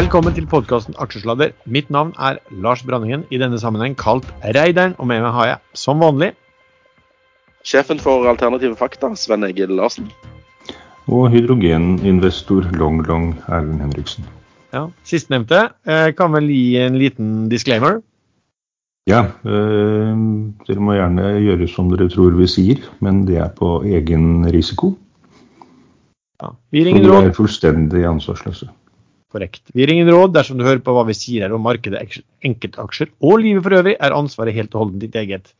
Velkommen til podkasten Aksjesladder. Mitt navn er Lars Branningen, i denne sammenheng kalt Reideren. Og med meg har jeg, som vanlig Sjefen for Alternative Fakta, Sven Egil Larsen. Og hydrogeninvestor Long Long Erlend Henriksen. Ja, Sistnevnte eh, kan vel gi en liten disclaimer? Ja, øh, dere må gjerne gjøre som dere tror vi sier, men det er på egen risiko. Ja. Vi ringer Og dere råd. er fullstendig ansvarsløse. Korrekt. Vi ingen råd dersom du hører på hva vi sier her om markedet, enkeltaksjer og livet for øvrig, er ansvaret helt og holdent ditt eget.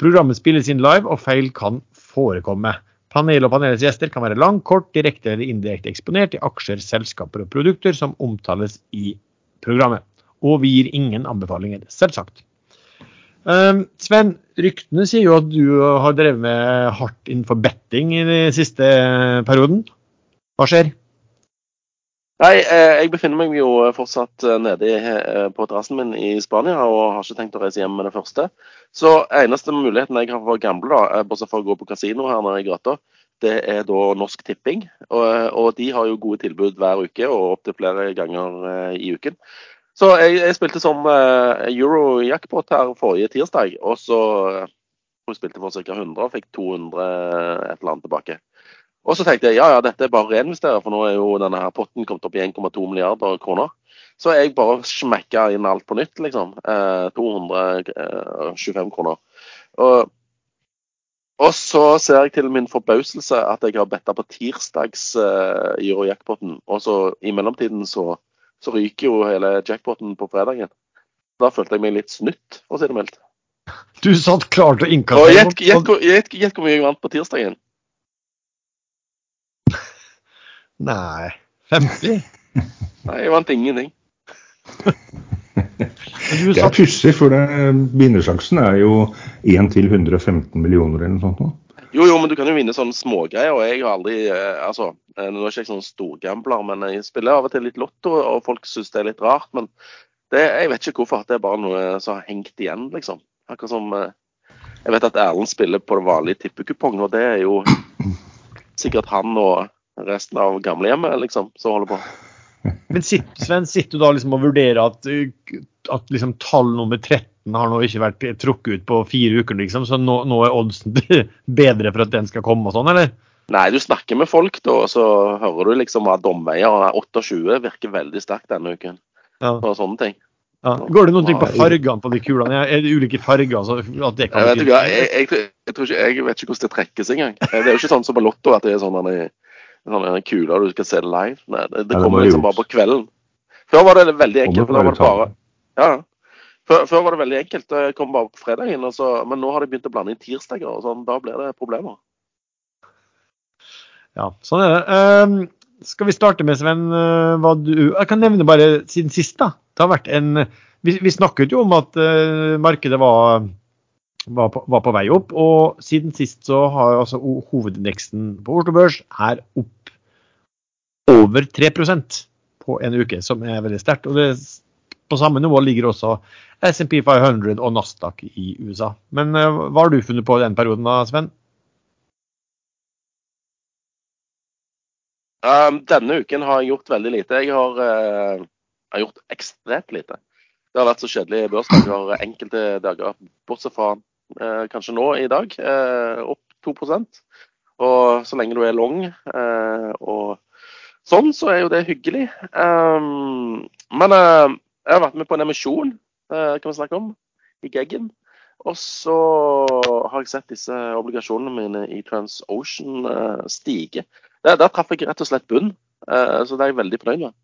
Programmet spilles inn live, og feil kan forekomme. Panel og panelets gjester kan være lang, kort, direkte eller indirekte eksponert i aksjer, selskaper og produkter som omtales i programmet. Og vi gir ingen anbefalinger, selvsagt. Um, Sven, ryktene sier jo at du har drevet med hardt innenfor betting i den siste perioden. Hva skjer? Nei, eh, jeg befinner meg jo fortsatt eh, nede eh, på terrassen min i Spania og har ikke tenkt å reise hjem med det første. Så eneste muligheten jeg har for å gamble, da, eh, bortsett fra å gå på kasino her nede i gata, det er da Norsk Tipping. Og, og de har jo gode tilbud hver uke og opptil flere ganger eh, i uken. Så jeg, jeg spilte som eh, euro-jackpot her forrige tirsdag, og så hun spilte for ca. 100 og fikk 200 et eller annet tilbake. Og så tenkte jeg ja, ja, dette er bare å reinvestere, for nå er jo denne her potten kommet opp i 1,2 milliarder kroner. Så jeg bare smekka inn alt på nytt, liksom. Eh, 225 kroner. Og, og så ser jeg til min forbauselse at jeg har betta på tirsdags eh, Euro-jackpoten. Og så i mellomtiden så, så ryker jo hele jackpoten på fredagen. Da følte jeg meg litt snytt, for å si det mildt. Du satt klar til å innkassere gjett hvor mye jeg vant på tirsdagen. Nei 50? Nei, jeg vant ingenting. Det er pussig, for det- vinnersjansen er jo 1 til 115 millioner eller noe sånt. nå. Jo, jo, men du kan jo vinne sånne smågreier. og jeg har aldri, eh, altså, eh, Nå er ikke jeg sånn storgambler, men jeg spiller av og til litt lotto, og folk syns det er litt rart. Men det, jeg vet ikke hvorfor. Det er bare noe som har hengt igjen, liksom. Akkurat som eh, Jeg vet at Erlend spiller på det vanlige tippekupong, og det er jo sikkert han og resten av gamlehjemmet liksom, som holder på. men sitt, Sven, sitter du da liksom og vurderer at, uh, at liksom tall nummer 13 har nå ikke vært trukket ut på fire uker, liksom, så nå, nå er oddsen bedre for at den skal komme og sånn, eller? Nei, du snakker med folk, da, og så hører du liksom at domveier 28 virker veldig sterkt denne uken. Ja. Og sånne ting. Ja. Går det noen ting på fargene på de kulene? Er det ulike farger? Så at det kan Jeg vet, ikke, jeg, jeg, jeg, tror ikke, jeg vet ikke hvordan det trekkes engang. Det er jo ikke sånn som på Lotto at det er sånn en, sånn kule og du skal se det live. Nei, det, det kommer liksom bare på kvelden. Før var det veldig enkelt. Da var det bare ja, før, før var det veldig enkelt. Det kom bare på fredagen. Og så, men nå har de begynt å blande inn tirsdager, og sånn, da blir det problemer. Ja, sånn er det. Ehm, skal vi starte med, Sven, uh, hva du Jeg kan nevne bare siden sist, da. Det har vært en Vi, vi snakket jo om at uh, markedet var, var, på, var på vei opp, og siden sist så har altså hovedindeksen på Oslo Børs er opp over 3% på en uke, som er veldig sterkt. Og det, på samme nivå ligger også SMP 500 og Nasdaq i USA. Men eh, hva har du funnet på i den perioden da, Sven? Um, denne uken har jeg gjort veldig lite. Jeg har, eh, har gjort ekstremt lite. Det har vært så kjedelige børsdager enkelte dager, bortsett fra uh, kanskje nå i dag, uh, opp 2 Og så lenge du er long og sånn, så er jo det hyggelig. Um, men uh, jeg har vært med på en emisjon, uh, kan vi snakke om, i Geggen. Og så har jeg sett disse obligasjonene mine i TransOcean uh, stige. Der, der traff jeg rett og slett bunn, uh, så det er jeg veldig fornøyd med.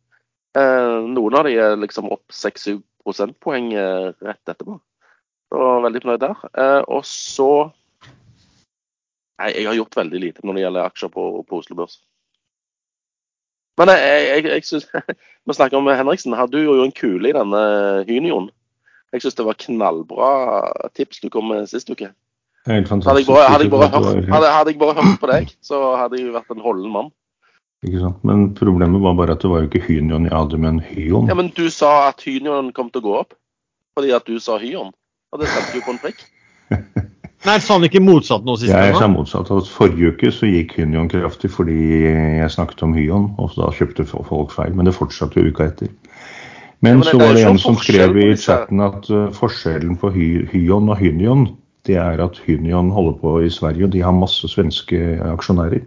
Noen av de er liksom opp 6-7 prosentpoeng rett etterpå. Så veldig fornøyd der. Og så Nei, jeg har gjort veldig lite når det gjelder aksjer på, på Oslo Børs. Men jeg, jeg, jeg, synes, Vi snakker om Henriksen. Du gjorde jo en kule i denne Hynioen. Jeg syns det var knallbra tips du kom med sist uke. Helt fantastisk. Hadde jeg bare, hadde jeg hørt, hadde, hadde jeg bare hørt på deg, så hadde jeg vært en holden mann. Ikke sant? Men problemet var bare at det var jo ikke Hynion jeg hadde, men Hyon. Ja, Men du sa at Hynion kom til å gå opp, fordi at du sa Hyon. Og det stemte jo på en prikk. Nei, sa han ikke motsatt nå sist? Jeg sa motsatt. at Forrige uke så gikk Hynion kraftig fordi jeg snakket om Hyon, og da kjøpte folk feil. Men det fortsatte jo uka etter. Men men så var det en som skrev i chatten at uh, forskjellen på hy Hyon og Hynion, det er at Hynion holder på i Sverige, og de har masse svenske aksjonærer.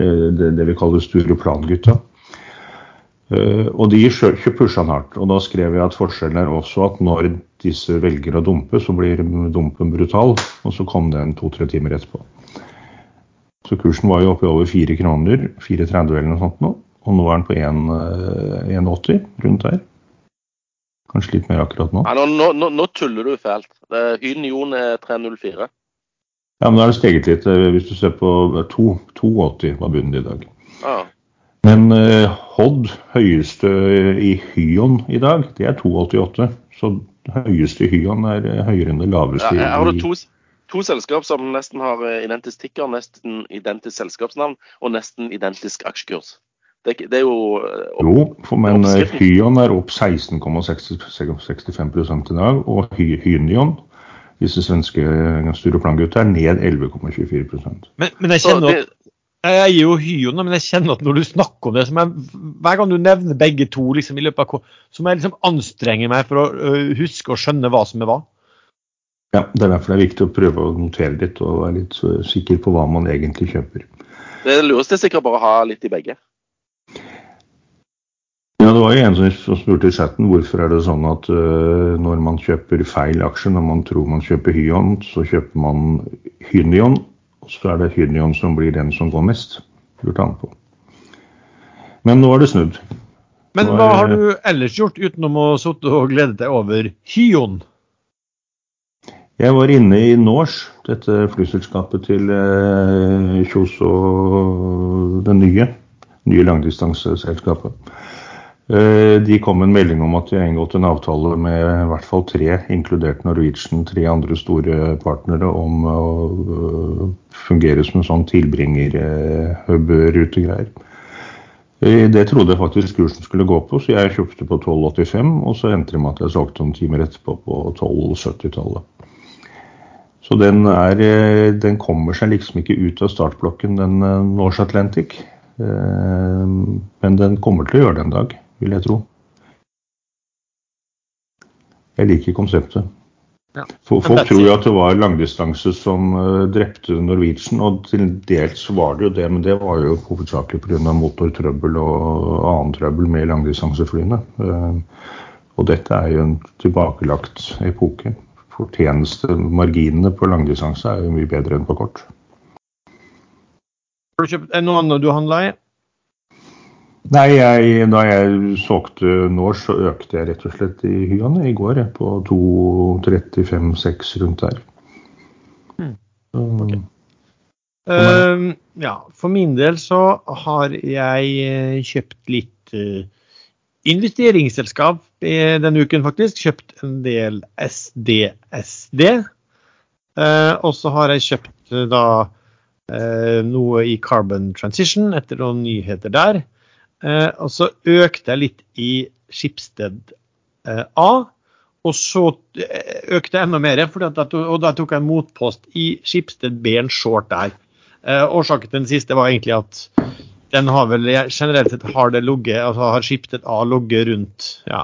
Uh, Det, det vi kaller Stureplan-gutta. Uh, Og de pusha han hardt. Og da skrev jeg at forskjellen er også at når disse velger å dumpe, så blir dumpen brutal. Og så kom det en to-tre timer etterpå. Så kursen var jo oppe i over fire kroner, 4,30 eller noe sånt nå. Og nå er den på 1, eh, 1,80 rundt der. Kanskje litt mer akkurat nå. Ja, nå, nå, nå, tuller du fælt. Union er 304. Ja, men da er det steget litt. eh, Hvis du ser på eh, 2,80 var bunnen i dag. Ja. Men eh, Hod, høyeste i Hyon i dag, det er 2,88. Så høyeste Hyon er eh, høyere enn det Ja, jeg har to, to selskap som nesten har eh, identisk tikker, nesten identisk selskapsnavn og nesten identisk aksjekurs. Det, er det er jo eh, opp, Jo, for, men eh, Hyon er opp 16,65% i dag, og Hy- Hynion, disse svenske Stureplangutta, er ned 11,24 Men, men jeg kjenner at Jeg gir jo hyene, men jeg kjenner at når du snakker om det, så må jeg, hver gang du nevner begge to liksom, i løpet av, så må jeg liksom anstrenge meg for å ø, huske og skjønne hva som er hva. Ja, Det er derfor det er viktig å prøve å notere litt og være litt så sikker på hva man egentlig kjøper. det lureste er sikkert bare å ha litt i begge. Ja, Det var jo en som som spurte i chatten hvorfor er det sånn at uh, når man kjøper feil aksje, når man tror man kjøper Hyon, så kjøper man Hynion, og så er det Hynion som blir den som går mest. Lurte han på. Men nå er det snudd. Men hva har du ellers gjort utenom å sitte og glede deg over Hyon? Jeg var inne i Norse, dette flyselskapet til eh, Kjos og det nye, nye langdistanseselskapet. Eh, De kom med en melding om at de har inngått en avtale med i hvert fall tre, inkludert Norwegian, tre andre store partnere, om å øh, fungere som en sånn tilbringer-hub-rutegreier. Eh, Det trodde jeg faktisk kursen skulle gå på, så jeg kjøpte på 12,85, og så endte det med at jeg solgte noen timer etterpå på 12,70-tallet. Så den, er, eh, den kommer seg liksom ikke ut av startblokken, den eh, Norse Atlantic. Eh, Men den kommer til å gjøre det en dag, vil jeg tro. Jeg liker konseptet. Ja. Folk tror jo at det var langdistanse som eh, drepte Norwegian, og til dels var det jo det, men det var jo hovedsakelig pga. motortrøbbel og annen trøbbel med langdistanseflyene. Eh, Og dette er jo en tilbakelagt epoke. Fortjenestemarginene på langdistanse er jo mye bedre enn på kort. Har du kjøpt noe annet du handla i? Nei, jeg, da jeg solgte nå, så økte jeg rett og slett i hyene i går, på 2,35-6 rundt der. Mm. Okay. ok. Eh, ja, for min del så har jeg eh, kjøpt litt uh, investeringsselskap eh, denne uken, faktisk. Kjøpt en del SDSD. Uh, og så har jeg kjøpt da noe i Carbon Transition etter noen nyheter der. Eh, og så økte jeg litt i Skipsted eh, A. Og så eh, økte jeg enda mer, og da tok jeg en motpost i Skipsted B, en short der. Årsaken til den siste var egentlig at den har vel generelt sett har det ligget, altså har Skipsted A ligget rundt ja,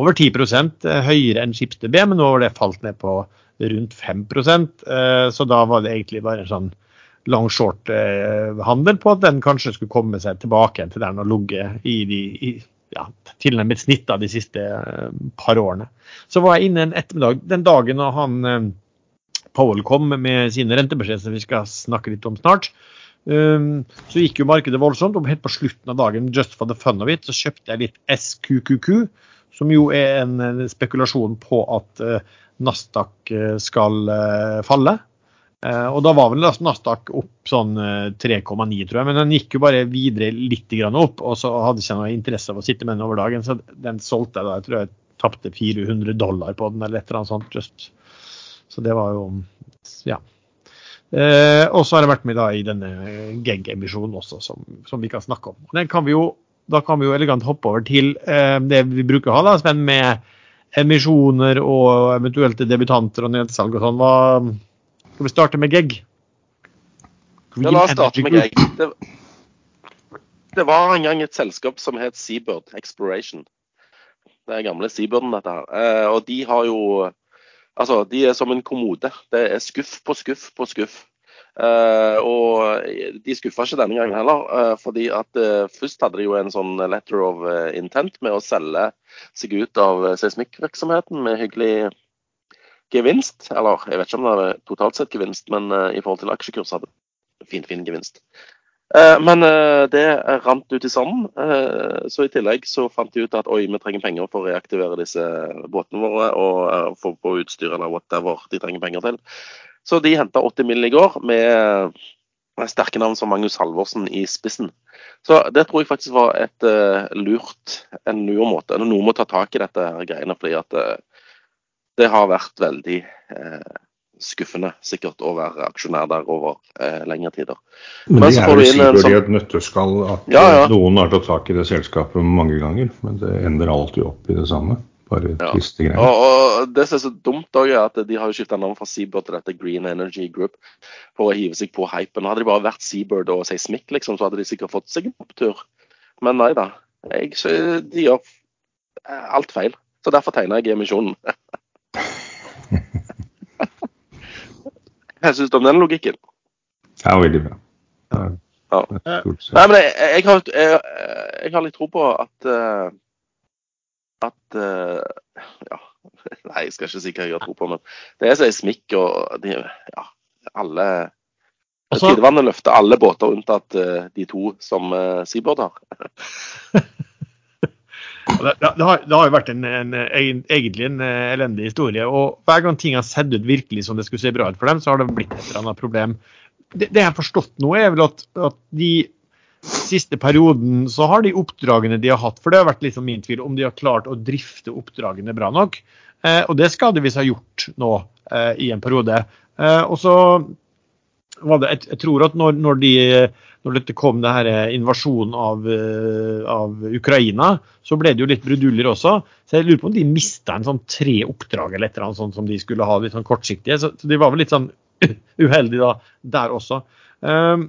over 10 eh, høyere enn Skipsted B, men nå har det falt ned på rundt 5 eh, Så da var det egentlig bare en sånn lang short-handel på at den kanskje skulle komme seg tilbake til der den har ligget i de i, ja, tilnærmet snitt av de siste eh, par årene. Så var jeg inne en ettermiddag den dagen da han eh, Powell kom med sine rentebeskjeder, som vi skal snakke litt om snart. Um, så gikk jo markedet voldsomt, og helt på slutten av dagen just for the fun of it, så kjøpte jeg litt SQQQ, som jo er en, spekulasjon på at uh, Nasdaq eh, skal uh, falle. Eh, og da var vel Nasdaq opp sånn eh, 3,9, tror jeg, men den gikk jo bare videre litt opp, og så hadde jeg ikke noe interesse av å sitte med den over dagen, så den solgte jeg da. Jeg tror jeg tapte 400 dollar på den, eller et eller annet sånt. just. Så det var jo Ja. Uh, og så har jeg vært med da i denne GEG-emisjonen også, som, som vi kan snakke om. Den kan vi jo, da kan vi jo elegant hoppe over til uh, det vi bruker å ha, da, Sven, med emisjoner og eventuelt debutanter og nedsalg og sånn. Skal vi starte med Gegg? Ja, la oss starte med Gegg. Det, det var en gang et selskap som het Seabird Exploration. Det er gamle Seabirden, dette her. Eh, og de har jo Altså, de er som en kommode. Det er skuff på skuff på skuff. Eh, og de skuffa ikke denne gangen heller. eh, fordi at eh, først hadde de jo en sånn letter of eh, intent med å selge seg ut av eh, seismikkvirksomheten med hyggelig gevinst. Eller jeg vet ikke om det er totalt sett gevinst, men uh, i forhold til aksjekurs hadde fin, fin gevinst. Uh, Men uh, det rant ut i sanden. Så i tillegg så fant de ut at oi, vi trenger penger for å reaktivere disse båtene våre og få på utstyr eller whatever de trenger penger til. Så de henta 80 mill. i går med sterke navn som Magnus Halvorsen i spissen. Så det tror jeg faktisk var et uh, lurt, en lur måte. Noen må ta tak i dette her greiene, fordi at eh, det har vært veldig eh, skuffende sikkert å være aksjonær der over eh, lengre tider. Men Men det er får jo sikkert i sånn- et nøtteskall at Ja, ja. noen har tatt tak i det selskapet mange ganger, men det ender alltid opp i det samme. Bare Ja. triste greier. Og, og Det som er så dumt, også, er at de har skifta navn fra Seabird til dette Green Energy Group for å hive seg på hypen. Hadde de bare vært Seabird og Seismic, liksom, så hadde de sikkert fått seg en opptur. Men nei da. Jeg, de gjør alt feil. Så derfor tegner jeg emisjonen. Jeg syns om den logikken. Ja, veldig bra. Ja, Ja. stort. Nei, men jeg, jeg, har, jeg, jeg har litt tro på at eh, At eh, Ja. Nei, jeg skal ikke si hva jeg har tro på, men det er seismikk og de, ja, alle Altså- Tidevannet løfter alle båter unntatt eh, de to som uh, Seabird har. Det, har, det har jo vært en, en, en, egentlig en eh, elendig historie. og Hver gang ting har sett ut virkelig som det skulle se bra ut for dem, så har det blitt et eller annet problem. Det, jeg har forstått nå, er vel at, at de siste perioden så har de oppdragene de har hatt, for det har vært sånn min tvil om de har klart å drifte oppdragene bra nok. Eh, og det skal de visst ha gjort nå eh, i en periode. Eh, og så jeg, jeg tror at når, når, de, når dette kom, det her eh, invasjonen av, eh, av Ukraina, så ble det jo litt bruduljer også. Så jeg lurer på om de mista en sånn tre oppdrag eller et eller annet sånt som de skulle ha, litt sånn kortsiktige. Så, så de var vel litt sånn uheldige da, der også. Um,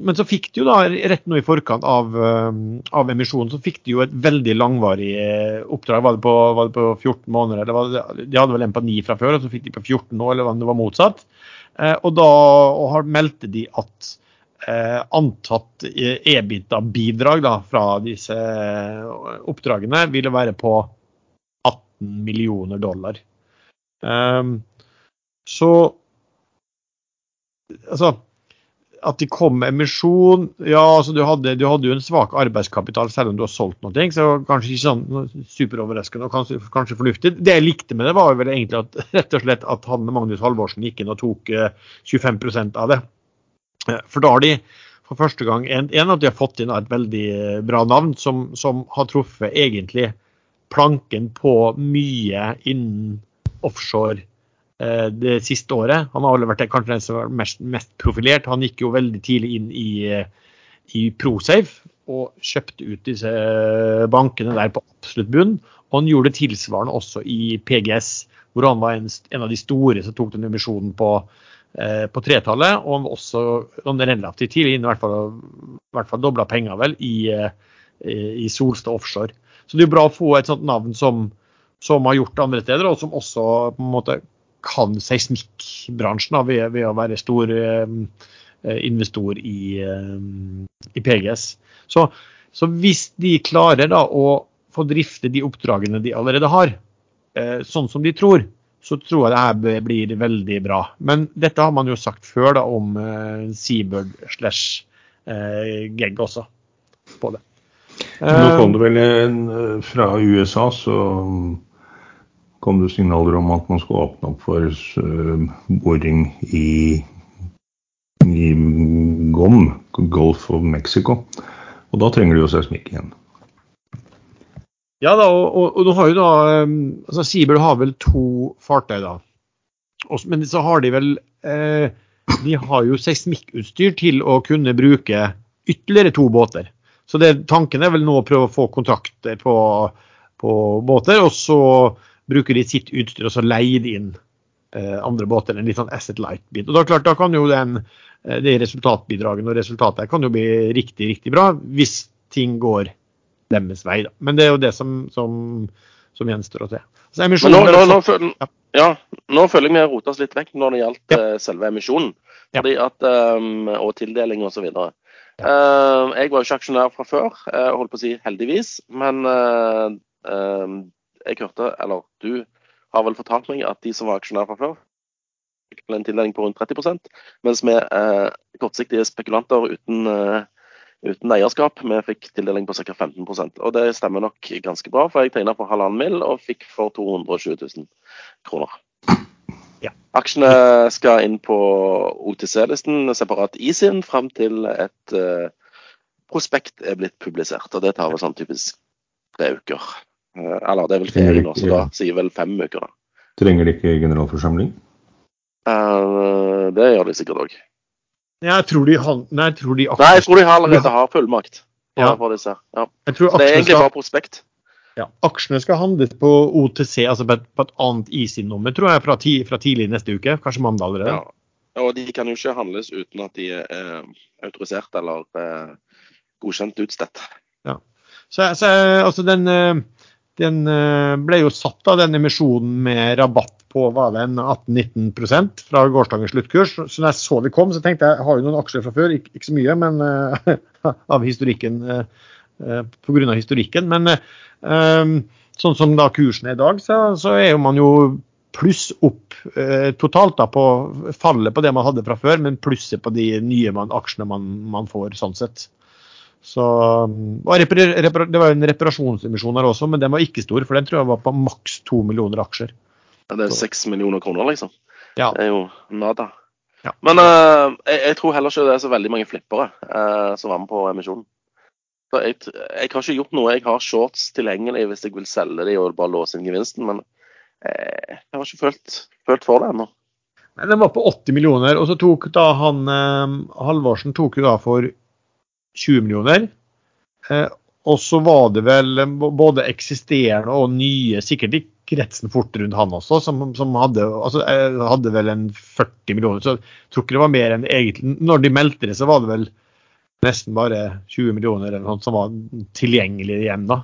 men så fikk de jo da, rett nå i forkant av, um, av emisjonen, så fikk de jo et veldig langvarig eh, oppdrag. Var det, på, var det på 14 måneder? eller det, De hadde vel en på 9 fra før, og så fikk de på 14 nå, eller om det var motsatt. Eh, og da og meldte de at eh, antatt eh, EBITA-bidrag fra disse oppdragene ville være på 18 millioner dollar. Så altså at de kom med emisjon Ja, altså du hadde, du hadde jo en svak arbeidskapital selv om du har solgt noe, så kanskje ikke sånn superoverraskende og kanskje, kanskje fornuftig. Det jeg likte med det, var vel egentlig at rett og slett at han Magnus Halvorsen gikk inn og tok eh, 25% av det. Eh, For da har de for første gang en, en at de har fått inn et veldig eh, bra navn, som, som har truffet egentlig planken på mye innen offshore eh, det siste året. Han har vært kanskje den som har mest, mest profilert. Han gikk jo veldig tidlig inn i, eh, i Prosafe og kjøpte ut disse eh, bankene der på absolutt bunn. Og han gjorde tilsvarende også i PGS, hvor han var en, en av de store som tok den emisjonen på, eh, på tretallet. Og han var også relativt tidlig inne, i hvert fall, i hvert fall dobla penger vel, i, eh, i Solstad offshore. Så det er bra å få et sånt navn som, som har gjort det andre steder, og som også på en måte kan seismikkbransjen da, ved, ved å være stor eh, investor i, eh, i PGS. Så, så, hvis de klarer da å få drifte de oppdragene de allerede har, eh, sånn som de tror, så tror jeg det her blir veldig bra. Men dette har man jo sagt før da om eh, Seabird slash eh, Gegg også på det. Nå kom det vel en, eh, fra USA, så kom det signaler om at man skulle åpne opp for uh, boring i, i GOM, Gulf of Mexico. Og da trenger du jo seismikk igjen. Ja da, og, og, og du har jo da um, altså Sibel har vel to fartøy, da. Også, men så har de vel eh, De har jo seismikkutstyr til å kunne bruke ytterligere to båter. Så det, tanken er vel nå å prøve å få kontrakter på, på båter, og så bruker de sitt utstyr og så leier de inn eh, andre båter. En litt sånn asset light-bit. Og da, klart, da kan jo den, eh, det resultatbidraget og resultatet kan jo bli riktig, riktig bra hvis ting går deres vei. Da. Men det er jo det som, som, som gjenstår å se. Nå, nå, nå, føl- Ja. ja, nå føler jeg vi roter oss litt vekk når det gjaldt Ja. eh, selve emisjonen. Fordi at, um, og tildeling osv. Uh, jeg var jo ikke aksjonær fra før, uh, holdt på å si heldigvis. Men uh, um, jeg hørte, eller du har vel fortalt meg at de som var aksjonær fra før, fikk en tildeling på rundt 30% mens vi eh, kortsiktige spekulanter uten, uh, uten eierskap, vi fikk tildeling på ca. 15% Og det stemmer nok ganske bra, for jeg tegna for halvannen mill. og fikk for 220 000 kroner. Ja. Aksjene skal inn på OTC-listen separat i sin fram til et uh, prospekt er blitt publisert. og Det tar vel sånn typisk tre uker. Eh, eller det er vel ferie nå, så da sier vel fem uker. da. Trenger de ikke generalforsamling? Eh, det gjør de sikkert òg. Jeg tror de, han, nei, jeg tror de Nei, jeg tror de har allerede har fullmakt. på- Ja. på disse. Ja. jeg tror det er egentlig bare prospekt. ja, aksjene skal handles på OTC, altså på et, på et annet ISIN-nummer, tror jeg, fra, ti, fra tidlig neste uke. Kanskje mandag allerede. Ja. Og de kan jo ikke handles uten at de er eh, autorisert eller eh, godkjent utstedt. Så, så altså den, eh, den eh, ble jo satt av den emisjonen med rabatt på var det en 18-19 fra gårsdagens sluttkurs. Så når jeg så det kom, så tenkte jeg jeg har jo noen aksjer fra før, ikke, ikke så mye, men uh, av historikken uh, uh, av historikken. Men eh, sånn som da kursen er i dag, så, så er jo man jo pluss opp totalt da på fallet på det man hadde fra før, men plusset på de nye man, aksjene man, man får sånn sett. Så, og reparer, reparer, det var jo en reparasjonsemisjon her også, men den var ikke stor, for den tror jeg var på maks to millioner aksjer. Ja, Det er seks millioner kroner, liksom. Ja. Det er jo nada. Ja. Men uh, jeg, jeg tror heller ikke det er så veldig mange flippere uh, som var med på emisjonen. Så jeg, jeg har ikke gjort noe. Jeg har shorts tilgjengelig hvis jeg vil selge de og bare låse inn gevinsten, men uh, jeg har ikke følt, følt for det ennå. Men den var på 80 millioner, og så tok da han Halvorsen tok jo da for 20 millioner. Eh, og så var det vel eh, både eksisterende og nye, sikkert i kretsen fort rundt han også, som, som hadde, altså, eh, hadde vel en 40 millioner. Så jeg tror ikke det var mer enn egentlig Når de meldte det, så var det vel nesten bare 20 millioner eller noe som var tilgjengelig igjen da.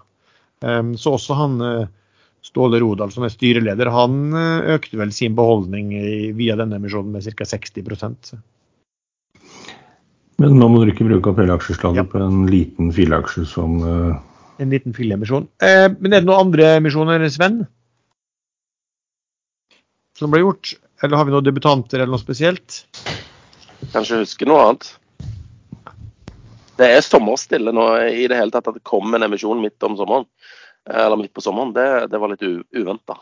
Eh, så også han Ståle Rodal, som er styreleder, han økte vel sin beholdning via denne emisjonen med ca. 60 Men nå må du ikke bruke appellaksjeslaget Ja. på en liten fileaksje som uh... En liten fileemisjon. Eh, men er det noen andre emisjoner, Sven? Som ble gjort? Eller har vi noen debutanter eller noe spesielt? Kanskje huske noe annet. Det er sommerstille nå i det hele tatt at det kom en emisjon midt om sommeren. eh, Eller midt på sommeren. Det, det var litt uventa.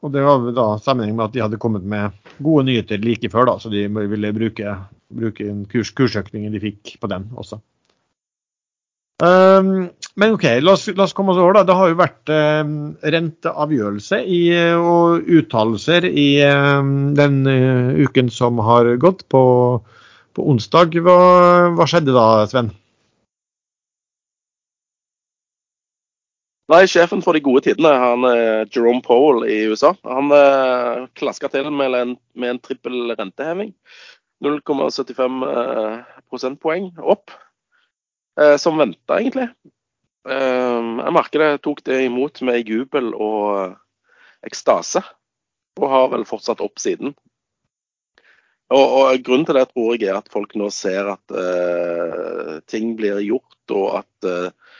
Og det var da sammenheng med at de hadde kommet med gode nyheter like før, da, så de ville bruke, bruke den kurs, kursøkningen de fikk på den også. Um, men OK, la oss, la oss komme oss over. da. Det har jo vært um, renteavgjørelse i, og uttalelser i um, den uh, uken som har gått, på, på onsdag. Hva, hva skjedde da, Sven? Nei, sjefen for de gode tidene, han er Jerome Powell i USA, han eh, klaska til med en, med en trippel renteheving. 0,75 eh, prosentpoeng opp, eh, som venta egentlig. Jeg merker det tok det imot med jubel og eh, ekstase, og har vel fortsatt opp siden. Og, og Grunnen til det tror jeg er at folk nå ser at uh, ting blir gjort, og at uh,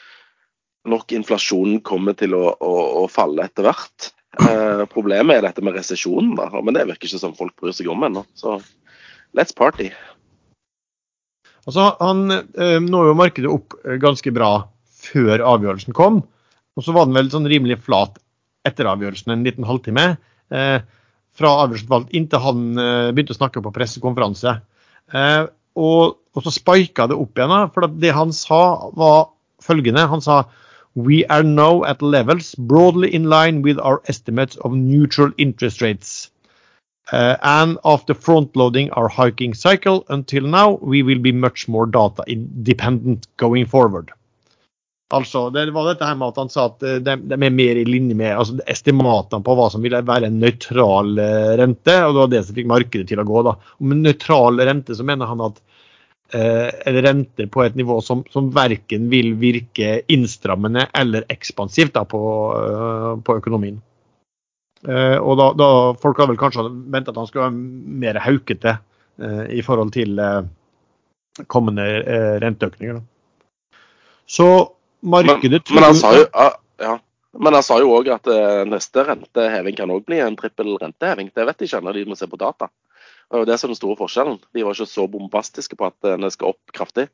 nok inflasjonen kommer til å, å, å falle etter hvert. Uh, problemet er dette med resesjonen, men det virker ikke som folk bryr seg om ennå. Let's party. Altså, han eh, nå jo markedet opp eh, ganske bra før avgjørelsen kom. Og så var den vel sånn rimelig flat etter avgjørelsen, en liten halvtime. Eh, fra avgjørelsen falt inntil han eh, begynte å snakke på pressekonferanse. Eh, og, og så spika det opp igjen. For det han sa, var følgende. Han sa We are now at levels broadly in line with our estimates of neutral interest rates. Uh, and after front-loading our hiking cycle until now, we will be much more data independent going forward. Altså, Det var dette her med at han sa at eh, de, de er mer i linje med altså, estimatene på hva som ville være en nøytral eh, rente, og det var det som fikk markedet til å gå. da. Og med nøytral rente så mener han at eh, en rente på et nivå som, som verken vil virke innstrammende eller ekspansivt da, på, på økonomien. Og da, da Folk har vel kanskje ventet at han skulle være mer haukete i forhold til kommende renteøkninger. Da. Så markedet men, men, han sa jo, ja, men han sa jo òg at neste renteheving kan òg bli en trippel renteheving. Det vet de ikke ennå, de må se på data. Det jo det som er den store forskjellen. De var ikke så bombastiske på at den skal opp kraftig.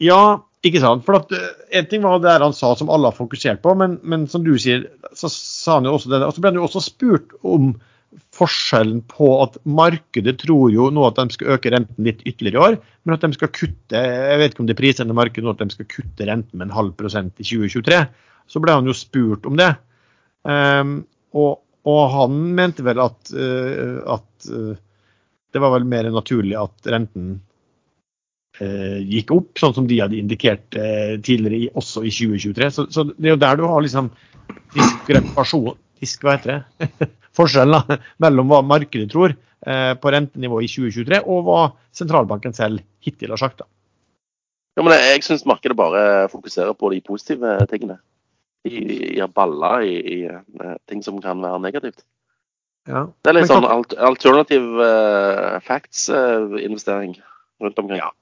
Ja, ikke sant. For at, eh, En ting var det han sa som alle har fokusert på, men, men som du sier, så sa han jo også det. Og så ble han jo også spurt om forskjellen på at markedet tror jo nå at de skal øke renten litt ytterligere i år, men at de skal kutte jeg vet ikke om det er prisende markedet nå at de skal kutte renten med en halv prosent i 2023. Så ble han jo spurt om det. Um, og, og, han mente vel at, uh, at uh, det var vel mer naturlig at renten gikk opp, sånn som de hadde indikert eh, tidligere, også i 2023. Så, så, det er jo der du har liksom diskrepasjon disk, hva heter det? Forskjellen da, mellom hva markedet tror eh, på rentenivå i 2023, og hva sentralbanken selv hittil har sagt. da. Ja, men Jeg, jeg syns markedet bare fokuserer på de positive tingene. De har baller i, i, i ting som kan være negativt. Ja. Det er litt sånn alt, alternative uh, facts-investering uh, rundt omkring. Ja.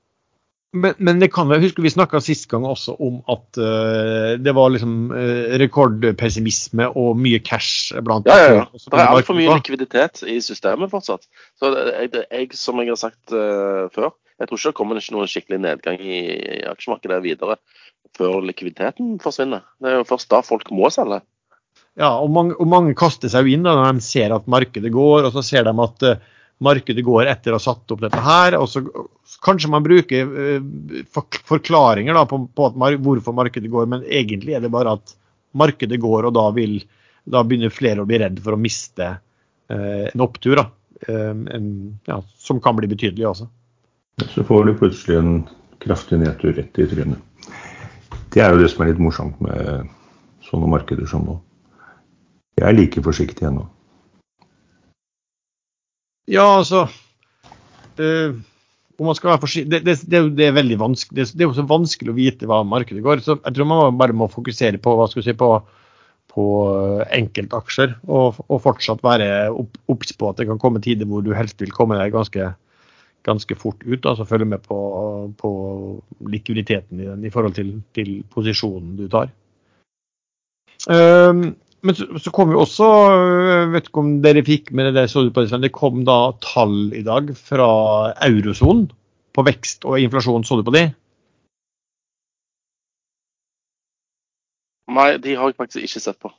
Men, men, det kan være, husker vi snakka sist gang også om at uh, det var liksom uh, rekordpessimisme og mye cash blant Ja, ja, ja. Det er altfor mye likviditet i systemet fortsatt. Så jeg, jeg, som jeg har sagt uh, før, jeg tror ikke det kommer noen skikkelig nedgang i, i aksjemarkedet videre før likviditeten forsvinner. Det er jo først da folk må selge. Ja, og mange, og mange, kaster seg jo inn da, når de ser at markedet går, og så ser de at uh, markedet går etter å ha satt opp dette her. og så Kanskje man bruker uh, forklaringer på, på mar hvorfor markedet går, men egentlig er det bare at markedet går, og da, vil, da begynner flere å bli redd for å miste eh, en opptur. da, en, ja, Som kan bli betydelig også. Så får du plutselig en kraftig nedtur rett i trynet. Det er jo det som er litt morsomt med sånne markeder som nå. Jeg er like forsiktig ennå. Ja, altså øh, om man skal være forsiktig, det, det, det, det, er veldig vanskelig, det, er jo så vanskelig å vite hva markedet går. så Jeg tror man bare må fokusere på hva skal si, på, på enkeltaksjer. Og, og fortsatt være obs på at det kan komme tider hvor du helst vil komme deg ganske, ganske fort ut. altså Følge med på, på likviditeten i den i forhold til, til posisjonen du tar. Um, men så, så kom jo også, jeg vet ikke om dere fikk med det, så på det, det kom da tall i dag fra eurosonen på vekst og inflasjon. Så du på de? Nei, de har jeg faktisk ikke sett på.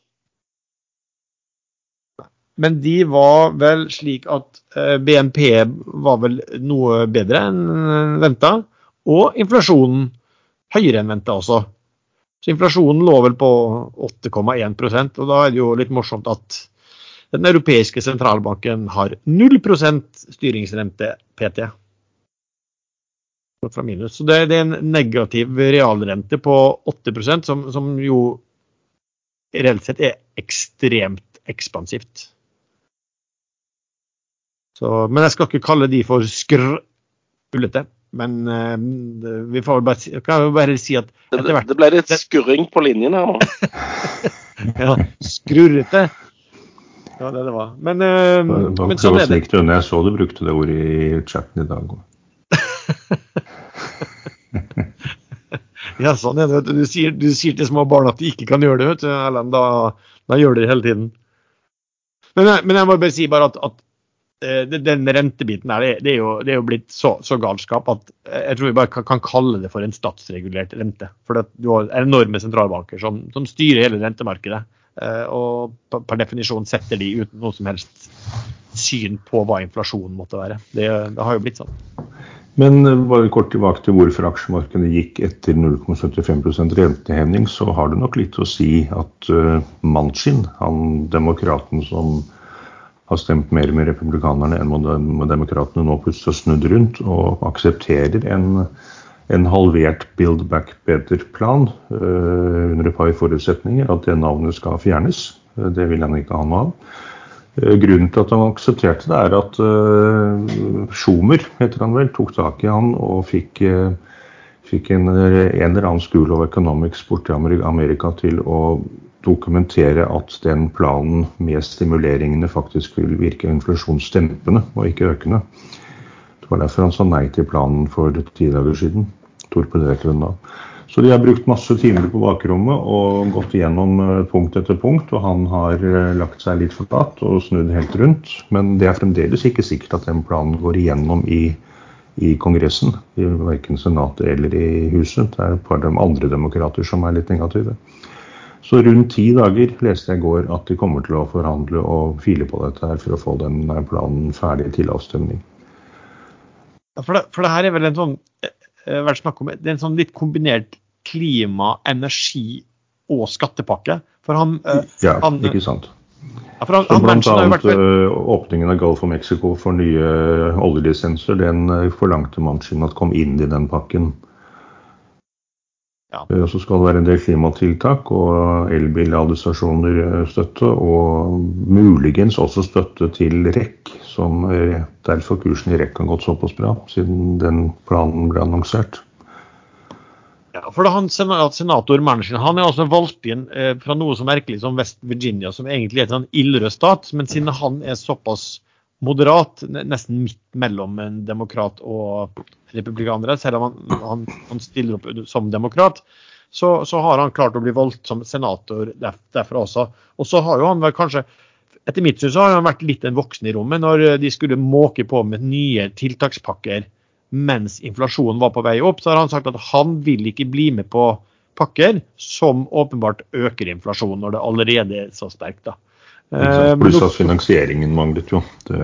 Men de var vel slik at eh, BNP var vel noe bedre enn venta, og inflasjonen høyere enn venta også. Så inflasjonen lå vel på 8,1% og da er det jo litt morsomt at den europeiske sentralbanken har 0% styringsrente PT. Fra minus. Så det, det, er en negativ realrente på 8% som, som jo reelt sett er ekstremt ekspansivt. Så, men jeg skal ikke kalle de for skrøllete. Men uh, vi får bare, kan bare si at etter hvert Det ble litt skurring på linjen her nå. ja, skrurrete. Ja, det det var. Men, uh, da, men sånn er det. Jeg så du brukte det ordet i chatten i dag. ja, sånn er det. Du sier, du sier, til små barn at de ikke kan gjøre det, vet du, Ellen. Da, da gjør de det hele tiden. Men, men, jeg må bare si bare at, at Eh, den rentebiten her, det er jo, det er jo blitt så, så, galskap at eh, jeg tror vi bare kan, kan, kalle det for en statsregulert rente. For du har enorme sentralbanker som, som styrer hele rentemarkedet. Eh, og per definisjon setter de uten noe som helst syn på hva inflasjonen måtte være. Det, det har jo blitt sånn. Men bare kort tilbake til hvorfor aksjemarkedet gikk etter 0,75% renteheving, så har det nok litt å si at uh, Manchin, han demokraten som har stemt mer med republikanerne enn med demokratene, nå plutselig har snudd rundt og aksepterer en, en halvert Build Back Better-plan uh, under et par forutsetninger. At det navnet skal fjernes. Uh, det vil han ikke ha noe av. Grunnen til at han aksepterte det, er at uh, Schumer heter han vel, tok tak i han og fikk, uh, fikk en, en, eller annen School of Economics borti Amerika til å dokumentere at den planen med stimuleringene faktisk vil virke inflasjonsdempende og ikke økende. Det var derfor han sa nei til planen for ti dager siden. Torpederte den da. Så de har brukt masse timer på bakrommet og gått gjennom eh, punkt etter punkt. Og han har eh, lagt seg litt flat og snudd helt rundt. Men det er fremdeles ikke sikkert at den planen går igjennom i, i Kongressen. I verken Senatet eller i Huset. Det er et par av andre demokrater som er litt negative. Så rundt ti dager leste jeg i går at de kommer til å forhandle og file på dette her for å få den eh, planen ferdig til avstemning. Ja, for, det, for det her er vel en sånn Eh, vært snakk om det er en sånn litt kombinert klima, energi og skattepakke. For han, eh, ja, han, ikke sant. Ja, for han, Som bl.a. Vært... Eh, åpningen av Gulf of Mexico for nye oljelisenser, den forlangte Manchin at kom inn i den pakken. Ja. Så skal det være en del klimatiltak og elbilladestasjoner støtte, og muligens også støtte til REC, som derfor kursen i REC har gått såpass bra, siden den planen ble annonsert. Ja, for han, Senator Manchin han er altså valgt inn eh, fra noe så merkelig som West Virginia, som egentlig er en sånn ildrød stat. Men siden han er såpass moderat, nesten midt mellom en demokrat og republikanere, selv om han, han, han stiller opp som demokrat, så, så, har han klart å bli valgt som senator derfor også. Og så har jo han kanskje etter mitt syn så har han vært litt en voksen i rommet når de skulle måke på med nye tiltakspakker mens inflasjonen var på vei opp. Så har han sagt at han vil ikke bli med på pakker som åpenbart øker inflasjonen når det allerede er så sterkt. da. Eh, Pluss at finansieringen manglet jo. Det,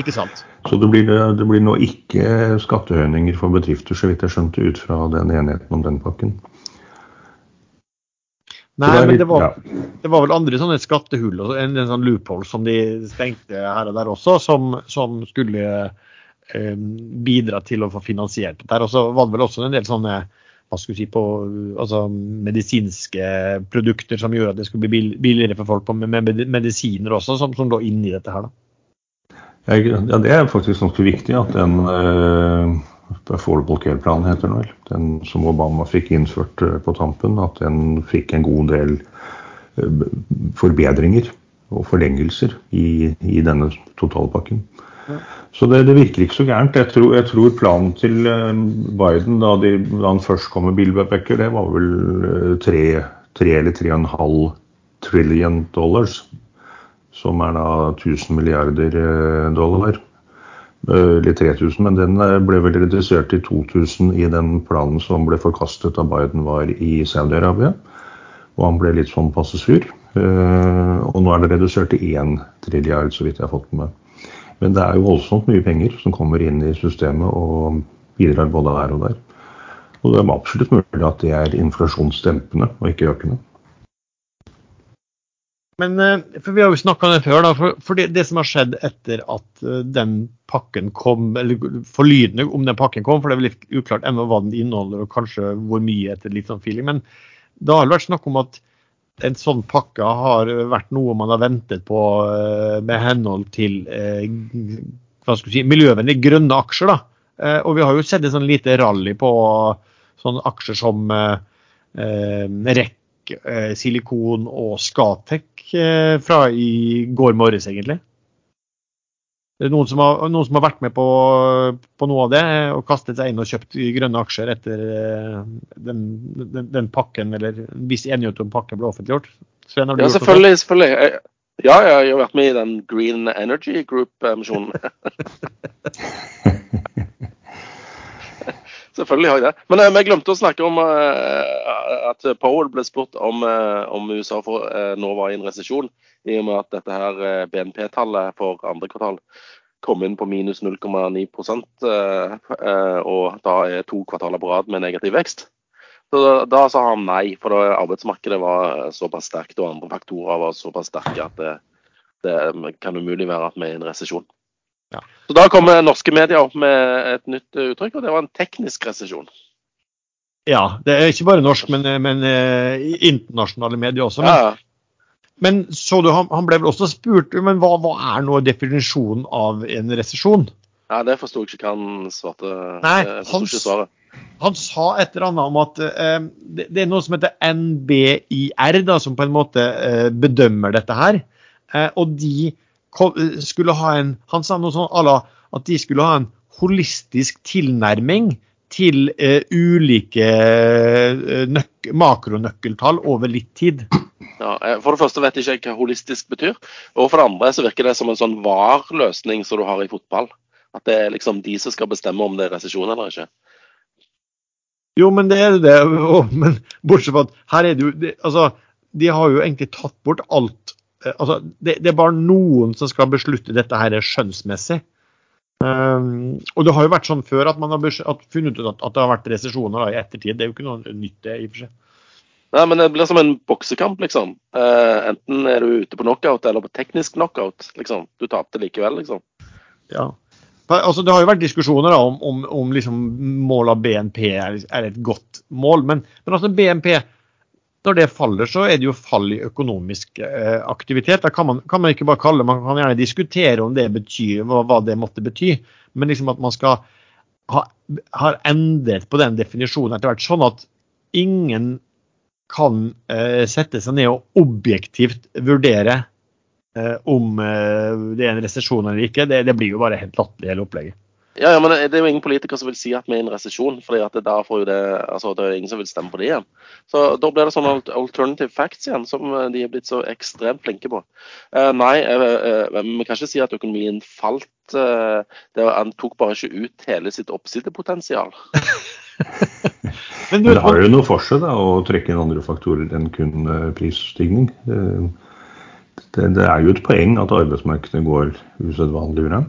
ikke sant. Så det blir, det blir nå ikke skattehøyninger for bedrifter, så vidt jeg skjønte, ut fra den enigheten om den pakken. Nei, det men det var, ja. det var, vel andre sånne skattehull en, en sånn loophole som de stengte her og der også, som, som skulle eh, bidra til å få finansiert dette. Og så var det vel også en del sånne hva skal si, på, altså, medisinske produkter som gjorde at det skulle bli billigere for folk med, med medisiner også, som, som lå inni dette her. da. Ja, Det er faktisk ganske viktig at den uh, Affordable Care-planen heter den vel. Den som Obama fikk innført eh, på tampen. At den fikk en god del eh, forbedringer og forlengelser i, i denne totalpakken. Så det, det, virker ikke så gærent. Jeg tror, jeg tror planen til eh, Biden da, de, da, han først kom med bilbacker, det var vel tre, tre eller tre og en halv trillion dollars. Som er da 1000 milliarder dollar. Eh, eller 3000, men den eh, ble vel redusert til 2000 i den planen som ble forkastet da Biden var i Saudi-Arabia. Og han ble litt sånn passe sur. Eh, og nå er det redusert til 1 trilliard, så vidt jeg har fått med Men det er jo voldsomt mye penger som kommer inn i systemet og bidrar både her og der. Og det er absolutt mulig at det er inflasjonsdempende og ikke økende. Men eh, for Vi har jo snakka om det før. Da, for, det, det, som har skjedd etter at eh, den pakken kom, eller forlydende om den pakken kom, for det er vel litt uklart ennå hva den inneholder og kanskje hvor mye etter litt sånn feeling. Men da har det vært snakk om at en sånn pakke har vært noe man har ventet på eh, med henhold til hva skal si, miljøvennlige grønne aksjer. da. Og vi har jo sett et sånn lite rally på sånne aksjer som REC, Silikon og Skatec Eh, fra i går morges, egentlig. Noen som har, noen som har vært med på, på, noe av det og kastet seg inn og kjøpt grønne aksjer etter eh, den, den, den pakken, eller en viss enighet om pakken ble offentliggjort. Sven, ja, selvfølgelig. selvfølgelig. Ja, jeg har vært med i den Green Energy Group-misjonen. Selvfølgelig har jeg det. Men eh, vi glemte å snakke om eh, at Powell ble spurt om, eh, om USA for, nå var i en resesjon, i og med at dette her BNP-tallet for andre kvartal kom inn på minus 0,9% og da er to kvartaler på rad med negativ vekst. Så da, da, sa han nei, for da arbeidsmarkedet var såpass sterkt og andre faktorer var såpass sterke at det, det kan umulig være at vi er i en resesjon. Ja. Så Da kommer norske medier opp med et nytt uttrykk, og det var en teknisk resesjon. Ja, det er ikke bare norsk, men, men uh, internasjonale medier også. Men, ja. men så du, han, han ble vel også spurt men hva, hva er nå definisjonen av en resesjon? Ja, Det forsto jeg ikke hva han svarte. Nei, han, han sa et eller annet om at eh, det, det er noe som heter NBIR, da, som på en måte eh, bedømmer dette her. Eh, og de skulle ha en Han sa noe sånn à la at de skulle ha en holistisk tilnærming til eh, ulike eh, nøk makronøkkeltall over litt tid. Ja, eh, for det første vet jeg ikke hva holistisk betyr. Og for det andre så virker det som en sånn VAR-løsning som du har i fotball. At det er liksom de som skal bestemme om det er resesjon eller ikke. Jo, men det er det. Og, men bortsett fra at her er det jo det, Altså, de har jo egentlig tatt bort alt. Eh, Altså, det, det er bare noen som skal beslutte dette her skjønnsmessig. Um, og det har jo vært sånn før at man har at funnet ut at, at det har vært resesjoner i ettertid. Det er jo ikke noe nytt, det, i og for seg. Nei, men det blir som en boksekamp, liksom. Uh, enten er du ute på knockout eller på teknisk knockout. liksom. Du tapte likevel, liksom. Ja. Altså, det har jo vært diskusjoner da, om, om, om liksom mål av BNP er, er et godt mål. Men, men altså BNP, når det faller, så er det jo fall i økonomisk eh, aktivitet. Da kan man, kan man ikke bare kalle det, Man kan gjerne diskutere om det betyr hva, hva det måtte bety. Men liksom at man skal ha har endret på den definisjonen etter hvert. Sånn at ingen kan eh, sette seg ned og objektivt vurdere eh, om eh, det er en resesjon eller ikke. Det, det blir jo bare helt latterlig, hele opplegget. Ja, ja, men det er jo ingen politikere som vil si at vi er i en resesjon. fordi at det, da får jo det, altså det er ingen som vil stemme på det igjen. Så Da blir det sånn alternative facts igjen, som eh, de er blitt så ekstremt flinke på. Eh, nei, eh, eh, vi kan ikke si at økonomien falt. eh, det, han tok bare ikke ut hele sitt oppsidepotensial. Men Men det har jo noe for seg da, å trekke inn andre faktorer enn kun prisstigning. Det, det er jo et poeng at arbeidsmarkedet går usedvanlig bra.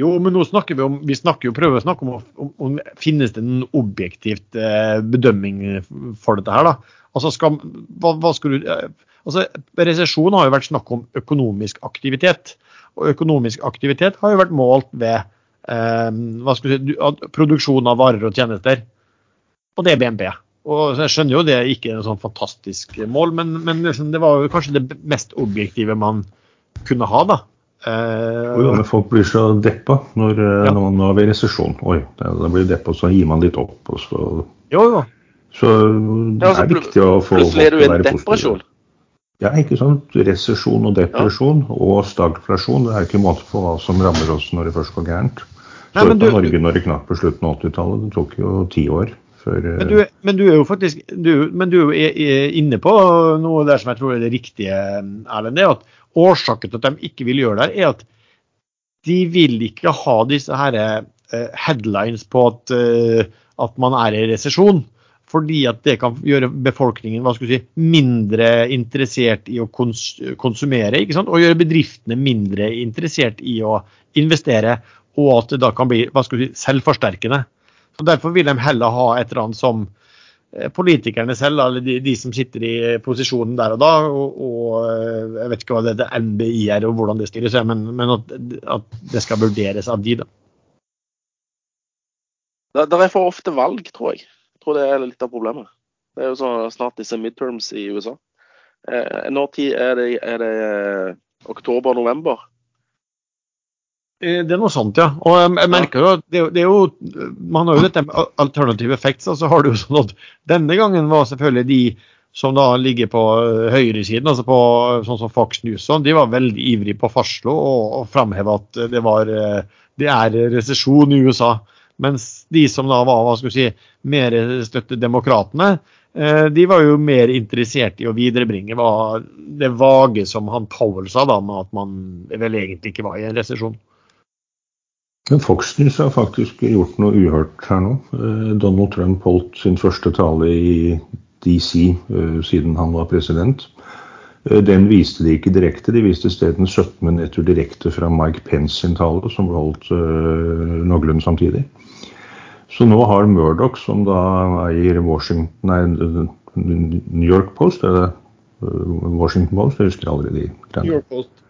Jo, men nå snakker vi om vi snakker jo, prøver å snakke om, om, om finnes det en objektivt eh, bedømming for dette her. da. Altså, skal, hva, hva skal du, eh, altså, Resesjon har jo vært snakk om økonomisk aktivitet. Og økonomisk aktivitet har jo vært målt ved eh, hva skal du si, produksjon av varer og tjenester. Og det er BNP. Og Jeg skjønner jo det er ikke er et sånn fantastisk mål, men, men liksom, det var jo kanskje det mest objektive man kunne ha. da. Eh, Jo, men folk blir så deppa når, eh, Ja. nå, nå er ved i resesjon. Oi, da blir de deppa, så gir man litt opp. Og så, jo, jo. så det er, altså, er viktig å få Plutselig er du i en depresjon. Ja, ikke sant. Resesjon og depresjon og stagflasjon. Det er ikke måte på hva som rammer oss når det først går gærent. Så Nei, du- Norge når det knakk på slutten av 80-tallet. Det tok jo ti år eh, Men du, men du er jo faktisk du, men du er inne på noe der som jeg tror er det riktige, Erlend. Det er at årsaken til at de ikke vil gjøre det, er at de vil ikke ha disse her, eh, headlines på at, eh, at man er i resesjon. Fordi at det kan gjøre befolkningen si, mindre interessert i å kons konsumere. Og gjøre bedriftene mindre interessert i å investere. Og at det da kan bli si, selvforsterkende. Så Derfor vil de heller ha et eller annet som politikerne selv, eller de, de som sitter i posisjonen der og da, og, og eh, jeg vet ikke hva det heter, NBI er og hvordan det styres, men, men at, at det skal vurderes av de. da. Det, er for ofte valg, tror jeg. Jeg tror det er litt av problemet. Det er jo så snart disse midterms i USA. Eh, når tid er det, er det eh, oktober-november? Eh, Det er noe sånt, ja. Og jeg, jeg merker jo at det, det er jo Man har jo dette med alternative effects, og så har du jo sånn at denne gangen var selvfølgelig de som da ligger på eh, høyresiden, altså på sånn som Fox News, sånn, de var veldig ivrige på å fastslå og, og framheve at det, var, eh, det er resesjon i USA. Mens de som da var hva skal vi si, mer støtte demokratene, eh, de var jo mer interessert i å viderebringe det vage som han Powell sa, da, med at man vel egentlig ikke var i en resesjon. Men Fox News har faktisk gjort noe uhørt her nå. Eh, Donald Trump holdt sin første tale i DC eh, siden han var president. Eh, Den viste de ikke direkte, de viste isteden 17 minutter direkte fra Mike Pence sin tale, som ble holdt noenlunde samtidig. Så nå har Murdoch, som da eier Washington, nei, New York Post, er det Washington Post, jeg husker aldri de greiene. New York Post,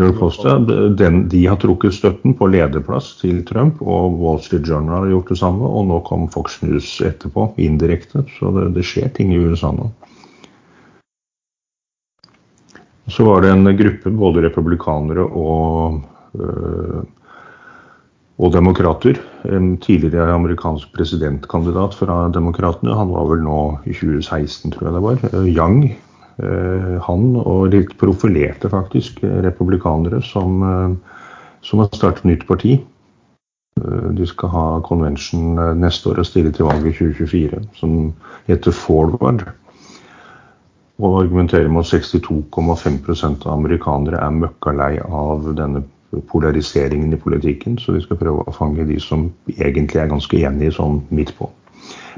ja, den, de har trukket støtten på lederplass til Trump, og Wall Street Journal har gjort det samme. Og nå kom Fox News etterpå, indirekte. Så det, det skjer ting i USA nå. Så var det en gruppe, både republikanere og, øh, og demokrater. En tidligere amerikansk presidentkandidat fra demokratene, han var vel nå i 2016, tror jeg det var, øh, Young. Han og litt profilerte faktisk republikanere som, som har startet nytt parti. De skal ha convention neste år og stille til valget i 2024, som heter Forward og argumenterer med at 62,5% av amerikanere er møkkalei av denne polariseringen i politikken, så de skal prøve å fange de som egentlig er ganske enige sånn midt på.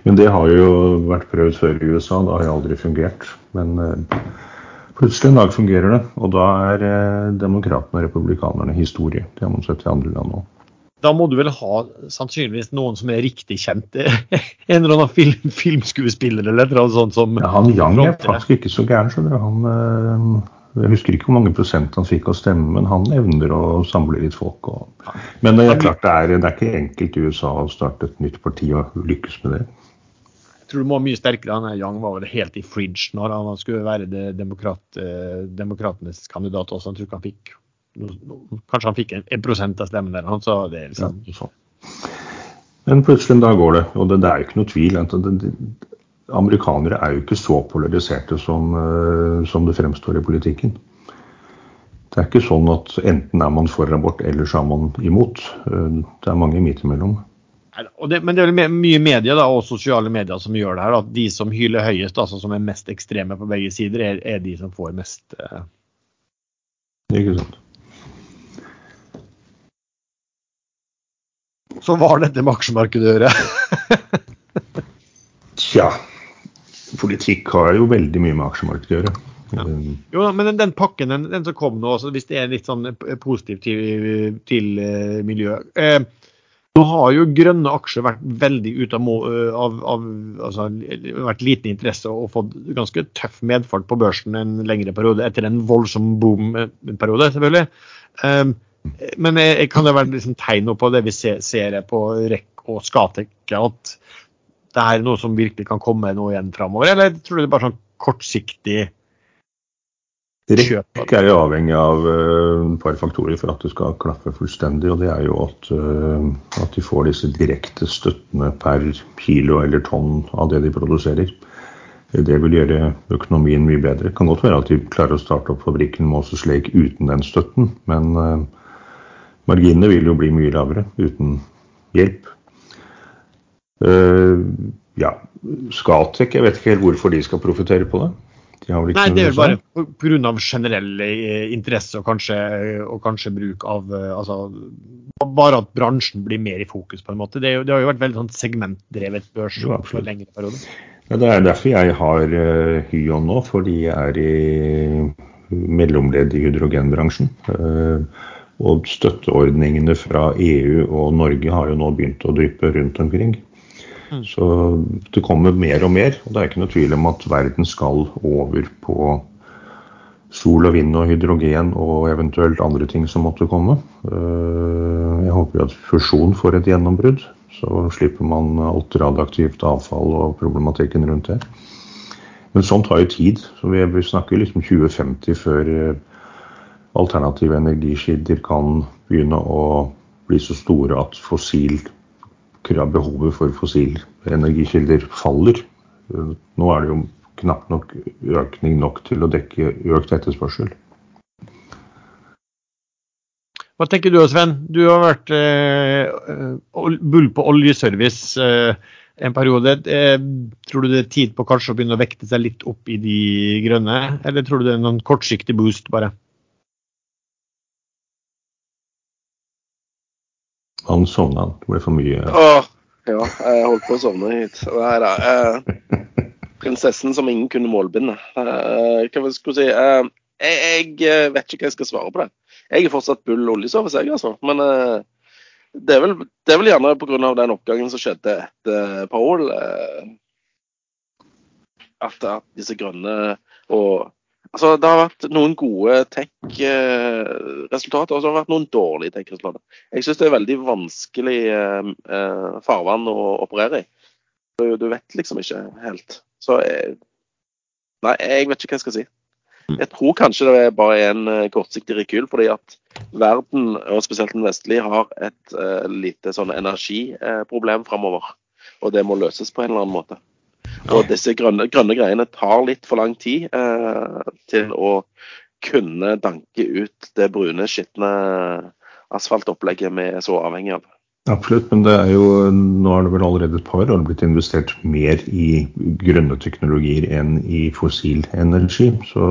Men det har jo vært prøvd før i USA, det har jo aldri fungert. Men eh, plutselig en dag fungerer det, og da er eh, demokratene og republikanerne historie. Det har man sett i andre land òg da må du vel ha sannsynligvis noen som er riktig kjent. En eller annen film, filmskuespiller eller noe sånt som ja, Han Yang er faktisk ikke så gæren, skjønner du. Han, øh, jeg husker ikke hvor mange prosent han fikk av stemmen, men han evner å samle litt folk. Og, men det er klart det er, det er ikke enkelt i USA å starte et nytt parti og lykkes med det. Tror du må mye sterkere. Han Yang var vel helt i fridge når han skulle være demokrat, eh, demokratenes kandidat også. Han tror ikke han fikk Kanskje han fikk en, en prosent av stemmen der. Han sa det liksom. Ja, Men plutselig dag går det, og det, det er jo ikke noe tvil. Det, det, amerikanere er jo ikke så polariserte som, uh, som, det fremstår i politikken. Det er ikke sånn at enten er man for abort, eller så er man imot. Uh, det er mange midt imellom. Det, men det er vel mye media da, og sosiale medier som gjør det her. At de som hyler høyest, altså som er mest ekstreme på begge sider, er, er de som får mest uh... Ikke sant. Så var dette med aksjemarkedet å gjøre? Tja. Politikk har jo veldig mye med aksjemarkedet å gjøre. Ja. Jo, men den, den pakken den, den, som kom nå, hvis det er litt sånn positivt til, til uh, miljøet eh, Nå har jo grønne aksjer vært veldig ute av, av, av altså, vært liten interesse og fått ganske tøff medfart på børsen en lengre periode, etter en voldsom boom-periode, selvfølgelig. Um, men jeg, kan det være liksom tegn på det vi ser, ser på REC og Skatek, at det er noe som virkelig kan komme nå igjen framover? Eller tror du det er bare sånn kortsiktig REC er jo avhengig av uh, et par faktorer for at det skal klaffe fullstendig. og Det er jo at, uh, at de får disse direkte støttene per kilo eller tonn av det de produserer. Det vil gjøre økonomien mye bedre. Det kan godt være at de klarer å starte opp fabrikken med også Lake uten den støtten, men uh, Marginene vil jo bli mye lavere uten hjelp. Ja, Scatec, jeg vet ikke helt hvorfor de skal profitere på det. De Nei, det er jo bare pga. generell eh, interesse og kanskje, og kanskje, bruk av eh, altså, Bare at bransjen blir mer i fokus, på en måte. Det, jo, det har jo vært veldig sånn segmentdrevet børs for en lengre periode. Ja, det er derfor jeg har uh, Hyon nå, fordi jeg er i mellomledd i hydrogenbransjen. Uh, og støtteordningene fra EU og Norge har jo nå begynt å dryppe rundt omkring. Mm. Så det kommer mer og mer. Og det er ikke noe tvil om at verden skal over på sol og vind og hydrogen og eventuelt andre ting som måtte komme. Eh, jeg håper at fusjon får et gjennombrudd. Så slipper man alt radioaktivt avfall og problematikken rundt det. Men sånt tar jo tid. Så vi snakker liksom 2050 før eh, alternative energikilder kan begynne å bli så store at fossil, behovet for fossile energikilder faller. Nå er det jo knapt nok økning nok til å dekke økt etterspørsel. Hva tenker du Sven? Du har vært eh, bull på oljeservice eh, en periode. Eh, tror du det er tid på kanskje å begynne å vekte seg litt opp i de grønne, eller tror du det er noen kortsiktig boost bare? Han sovna. Det ble for mye. Åh, ja, jeg holdt på å sovne hit. Nei da. Eh, prinsessen som ingen kunne målbinde. Eh, hva skal vi si? Eh, jeg, jeg, vet ikke hva jeg skal svare på det. Jeg er fortsatt bull oljeservice, jeg, altså. Men eh, det, er vel, det, er vel, gjerne pga. den oppgangen som skjedde etter Paul. Eh, at, at disse grønne og Altså, det har vært noen gode tech-resultater, og så har det vært noen dårlige tech-resultater. Jeg syns det er veldig vanskelig eh, eh, farvann å operere i. Du, du, vet liksom ikke helt. Så jeg, Nei, jeg vet ikke hva jeg skal si. Jeg tror kanskje det er bare en eh, kortsiktig rekyl, fordi at verden, og spesielt den vestlige, har et uh, lite sånn energiproblem framover. Og det må løses på en eller annen måte. Og disse grønne, grønne greiene tar litt for lang tid eh, til å kunne danke ut det brune, skitne asfaltopplegget vi er så avhengig av. Absolutt, men det er jo, nå er det vel allerede et par år blitt investert mer i grønne teknologier enn i fossil energi. Så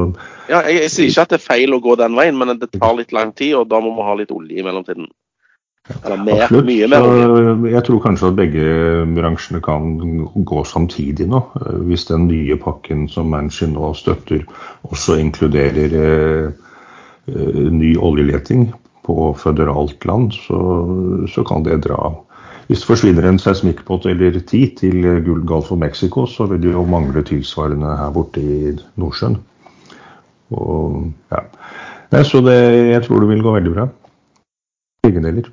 Ja, jeg, jeg sier ikke at det er feil å gå den veien, men det tar litt lang tid, og da må vi ha litt olje i mellomtiden. Mer, absolutt. mer jeg tror kanskje at begge bransjene kan gå samtidig nå. Hvis den nye pakken som Manchin nå støtter, også inkluderer eh, eh, ny oljeleting på føderalt land, så, så kan det dra. Hvis det forsvinner en seismikkbåt eller ti til Gulf og Mexico, så vil det jo mangle tilsvarende her borte i Nordsjøen. Og, ja. Nei, så det, jeg tror det vil gå veldig bra. Begge deler. Eh,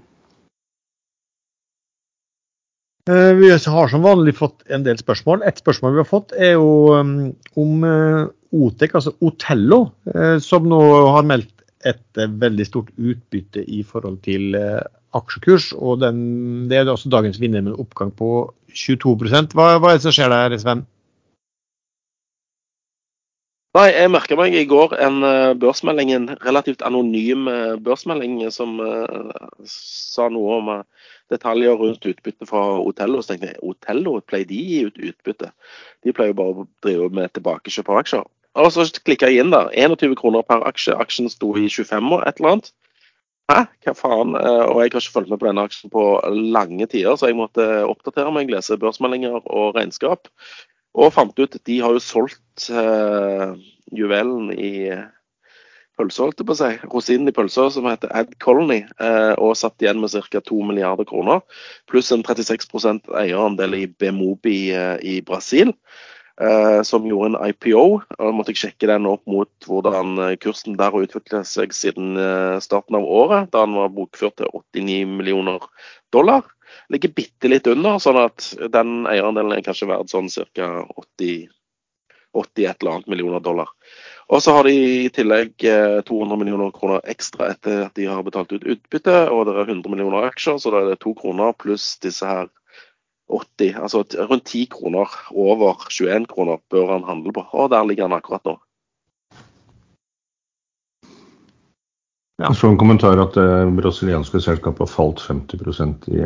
Vi har som vanlig fått en del spørsmål. Et spørsmål vi har fått er jo um, om eh, Otec, altså Otello, eh, som nå har meldt et eh, veldig stort utbytte i forhold til eh, aksjekurs. og den, Det er også dagens vinner med en oppgang på 22 hva, hva er det som skjer der, Sven? Nei, jeg merka meg i går en eh, børsmelding, en relativt anonym eh, børsmelding som eh, sa noe om eh, detaljer rundt utbytte fra Otello. Så tenkte jeg Otello, pleier de å gi ut utbytte? De pleier jo bare å drive med tilbakekjøp av aksjer. Og så klikka jeg inn der. 21 kroner per aksje. Aksjen sto i 25 år, et eller annet. Hæ, hva faen? Eh, Og jeg har ikke fulgt med på denne aksjen på lange tider, så jeg måtte oppdatere meg, lese børsmeldinger og regnskap. Og fant ut at de har jo solgt eh, juvelen i pølsa, holdt jeg på å si. Rosinen i pølsa, som heter Ad Colony, eh, og satt igjen med ca. 2 milliarder kroner. Pluss en 36% eierandel i Bemobi eh, i Brasil. Eh, som gjorde en IPO. og måtte jeg sjekke den opp mot hvordan kursen der har utviklet seg siden starten av året, da den var bokført til 89 millioner dollar. Ligger bitte litt under, sånn at den eierandelen er kanskje verdt sånn ca. 80, 80 et eller annet millioner dollar. Og så har de i tillegg eh, 200 millioner kroner ekstra etter at de har betalt ut utbytte, og det er 100 millioner aksjer, så da er det to kroner pluss disse her 80, altså rundt 10 kroner over 21 kroner bør han handle på. Og der ligger han akkurat nå. Ja. Jeg så en kommentar at det brasilianske selskapet har falt 50% i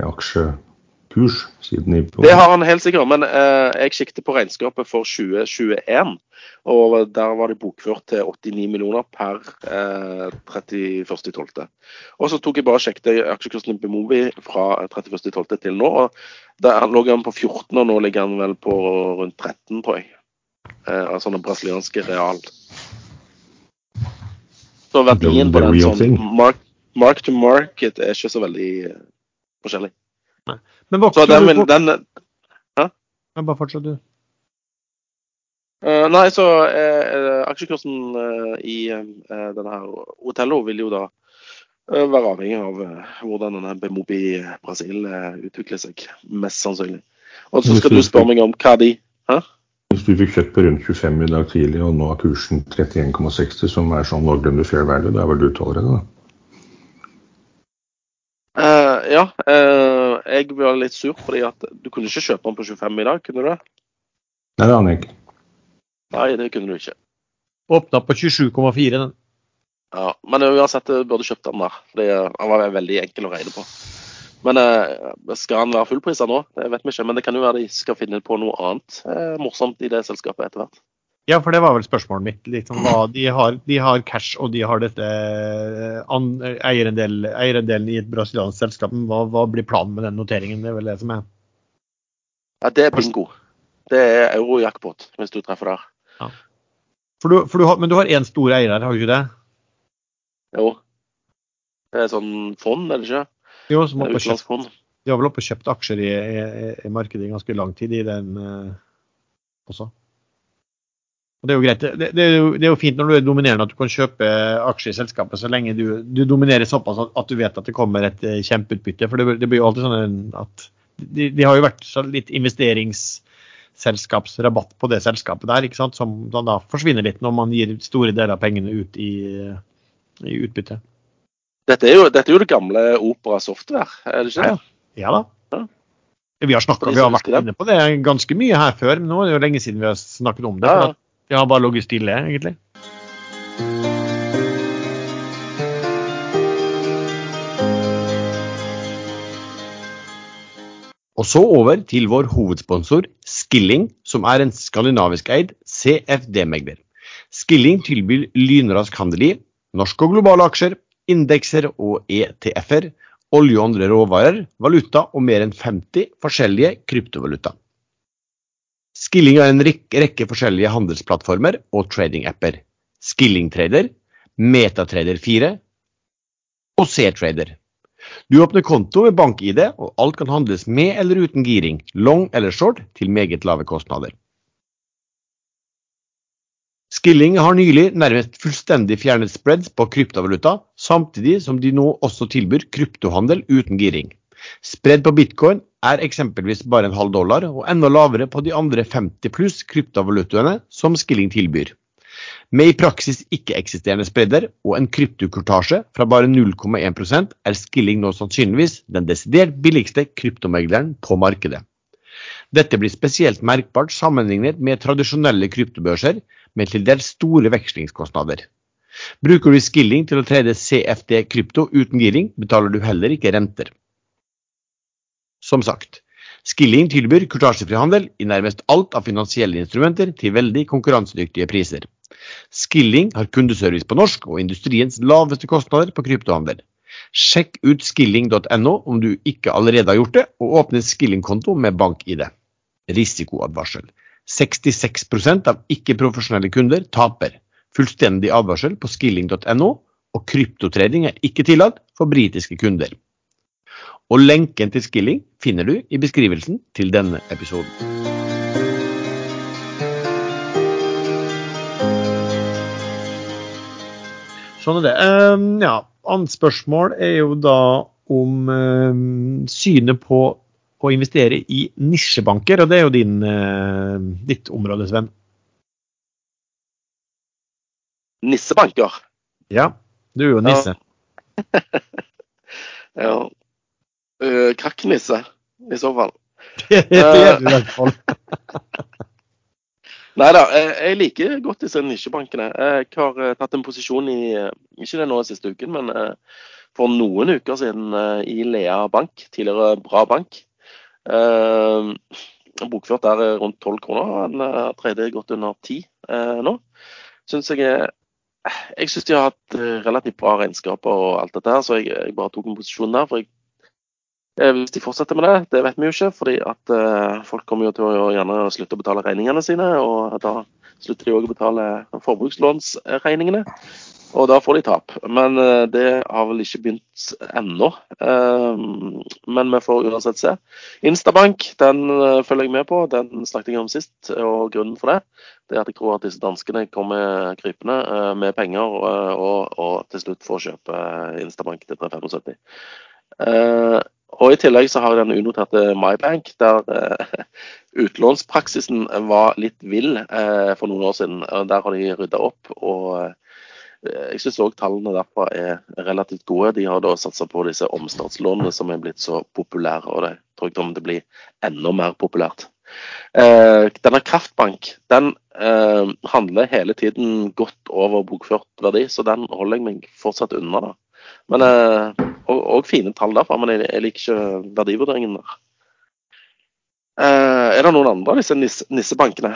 aksjekurs siden i Det har han helt sikkert, men eh, jeg kikket på regnskapet for 2021. Og der var det bokført til 89 millioner per eh, 31.12. Og så tok jeg bare og sjekket aksjekursen på Movi fra 31.12. til nå. og Der lå han på 14, og nå ligger han vel på rundt 13, tror jeg. Eh, altså den brasilianske real. Så verdien på den sånn mark, mark to market er ikke så veldig eh, forskjellig. Men hva tror den, du på den Ja, Bare fortsett, du. Uh, nei, så eh, eh, aksjekursen uh, i eh, denne her Otello vil jo da være avhengig av hvordan denne Bemobi Brasil utvikler seg, mest sannsynlig. Og så skal du spørre meg om hva de Hvis du fikk kjøpt på rundt 25 i dag tidlig, og nå har kursen 31,60, som er sånn noenlunde fair value, da er vel du ute allerede, da? Eh, Ja, eh, jeg var litt sur fordi at du kunne ikke kjøpe den på 25 i dag, kunne du det? Nei, det aner jeg ikke. Nei, det kunne du ikke. Åpna på 27,4. den. Ja, Men uansett, du burde kjøpt den der. fordi den var veldig enkel å regne på. Men eh, skal han være fullprisa nå? Det vet vi ikke. Men det kan jo være de skal finne på noe annet eh, morsomt i det selskapet etter hvert. Ja, for det var vel spørsmålet mitt. Liksom, hva, de, har, de har cash og de har dette eh, an, eierendel, eierendelen i et brasiliansk selskap. Hva, hva blir planen med den noteringen? Det er vel det som er Ja, det er bingo. Det er eurojackpot, hvis du treffer der. for du, for du har, Men du har én stor eier her, har du ikke det? Jo. Det er sånn fond, er det ikke? Jo, som oppe kjøpt, de har vel oppe kjøpt aksjer i, i, i markedet i ganske lang tid i den eh, også. Og Det er jo greit. Det, det, er jo, det er jo fint når du er dominerende at du kan kjøpe aksjer i selskapet så lenge du, du dominerer såpass at, at du vet at det kommer et eh, kjempeutbytte. For det, det blir jo alltid sånn at de, de har jo vært så litt selskapsrabatt på det selskapet der, ikke sant? som da, forsvinner litt når man gir store deler av pengene ut i, i utbytte. Dette er, jo, dette er jo det gamle Opera software, er det ikke? Ja, ja da. Ja. Vi har, snakket, vi har vært inne på det ganske mye her før, men nå er det jo lenge siden vi har snakket om det. Ja, ja. har bare ligget stille, egentlig. Og så over til vår hovedsponsor Skilling, som er en skandinavisk eid CFD-megler. Skilling tilbyr lynrask handel i norske og globale aksjer, indekser og ETF-er, olje og andre råvarer, valuta og mer enn 50 forskjellige kryptovaluta. Skilling har en rekke forskjellige handelsplattformer og trading-apper. Skilling Trader, Metatrader 4 og C-Trader. Du åpner konto med bank-ID, og alt kan handles med eller uten giring, long eller short, til meget lave kostnader. Skilling har nylig nærmest fullstendig fjernet spreads på kryptovaluta, samtidig som de nå også tilbyr kryptohandel uten giring. Spread på bitcoin er eksempelvis bare en halv dollar, og enda lavere på de andre 50 pluss kryptovalutaene som Skilling tilbyr. Med i praksis ikke-eksisterende spredder og en kryptokurtasje fra bare 0,1% er Skilling nå sannsynligvis den desidert billigste kryptomegleren på markedet. Dette blir spesielt merkbart sammenlignet med tradisjonelle kryptobørser med til dels store vekslingskostnader. Bruker du Skilling til å trede CFD krypto uten giring, betaler du heller ikke renter. Som sagt, Skilling tilbyr kurtasjefri handel i nærmest alt av finansielle instrumenter til veldig konkurransedyktige priser. Skilling har kundeservice på norsk og industriens laveste kostnader på kryptohandel. Sjekk ut skilling.no om du ikke allerede har gjort det, og åpne Skilling-konto med bank-ID. Risikoadvarsel. 66% av ikke-profesjonelle kunder taper. Fullstendig advarsel på skilling.no, og kryptotrading er ikke tillatt for britiske kunder. Og lenken til Skilling finner du i beskrivelsen til denne episoden. Sånn er det. Ehm, ja, annet spørsmål er jo da om ehm, synet på å investere i nisjebanker, og det er jo din, uh, ditt område, Sven. Nissebanker. Ja, du er jo nisse. Ja. Uh, Krakknisse, i så fall. det er du i hvert fall. Nei da, jeg, jeg liker godt disse nisjebankene. Jeg har eh, tatt en posisjon i eh, ikke det nå siste uken, men eh, for noen uker siden eh, i Lea Bank, tidligere Bra Bank. Eh, bokført der er rundt 12 kroner. Den tredje godt under 10 eh, nå. Synes jeg er jeg syns de har hatt eh, relativt bra regnskaper og alt dette her, så jeg, jeg bare tok en posisjon der. for jeg eh, hvis de fortsetter med det, det vet vi jo ikke. fordi at eh, folk kommer jo til å gjerne slutte å betale regningene sine. Og da slutter de òg å betale forbrukslånsregningene. Og da får de tap. Men eh, det har vel ikke begynt ennå. Eh, men vi får uansett se. Instabank den eh, følger jeg med på. Den snakket jeg om sist. Og grunnen for det det er at jeg tror at disse danskene kommer krypende eh, med penger eh, og, og til slutt får kjøpe eh, Instabank til 375. Og I tillegg så har jeg den unoterte MyBank, der eh, utlånspraksisen var litt vill eh, for noen år siden. Der har de rydda opp. og eh, jeg syns òg tallene derfra er relativt gode. De har da satsa på disse omstartslånene som er blitt så populære. og Det tror jeg kommer til å bli enda mer populært. Eh, denne Kraftbank den eh, handler hele tiden godt over bokført verdi, så den holder jeg meg fortsatt unna. da. Men, eh, og, og fine tall derfra, men jeg, jeg liker ikke verdivurderingen der. Eh, er det noen andre av disse nisse, nissebankene?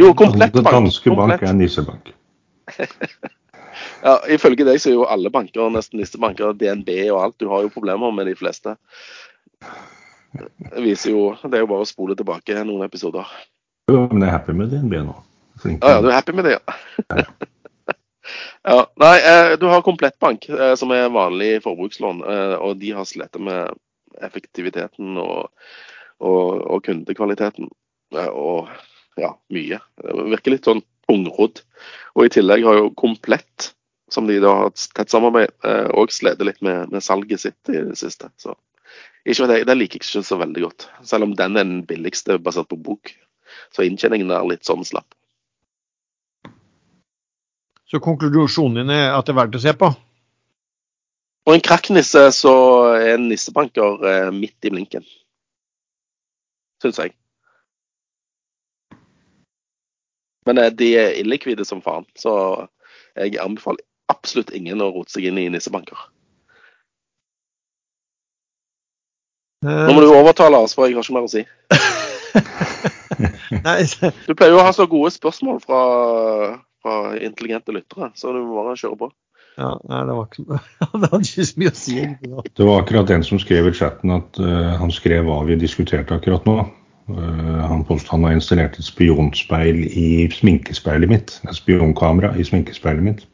Jo, komplett Den bank. danske bank er nissebank. Ja, Ifølge deg så er jo alle banker nesten nissebanker, DNB og alt. Du har jo problemer med de fleste. Det viser jo, Det er jo bare å spole tilbake noen episoder. Jo, men jeg er happy med DNB nå. Flink. Ja, ja, du er happy med det, ja. Ja nei, eh, du har Komplettbank, eh, som er vanlig forbrukslån, eh, og de har slitt med effektiviteten og, og, og kundekvaliteten. Og ja, mye. Det virker litt sånn ungrodd. Og i tillegg har jo Komplett, som de da har hatt tett samarbeid, òg slitt litt med, med salget sitt i det siste. Så ikke det, det liker jeg ikke så veldig godt. Selv om den er den billigste basert på bok. Så inntjeningen er litt sånn slapp. Så konklusjonen din er at det er verdt å se på? For en krakknisse så er en nissebanker eh, midt i blinken. Syns jeg. Men eh, de er illikvide som faen, så jeg anbefaler absolutt ingen å rote seg inn i nissebanker. Nå må du overtale oss, for jeg har ikke mer å si. Du pleier jo å ha så gode spørsmål fra, fra intelligente lyttere, så du må bare kjøre på. ja, nei, det var ikke det hadde ikke så mye å si. egentlig. Det var akkurat den som skrev i chatten at uh, han skrev hva vi diskuterte akkurat nå. Uh, han påstod han har installert et spionspeil i sminkespeilet mitt. Et spionkamera i sminkespeilet mitt.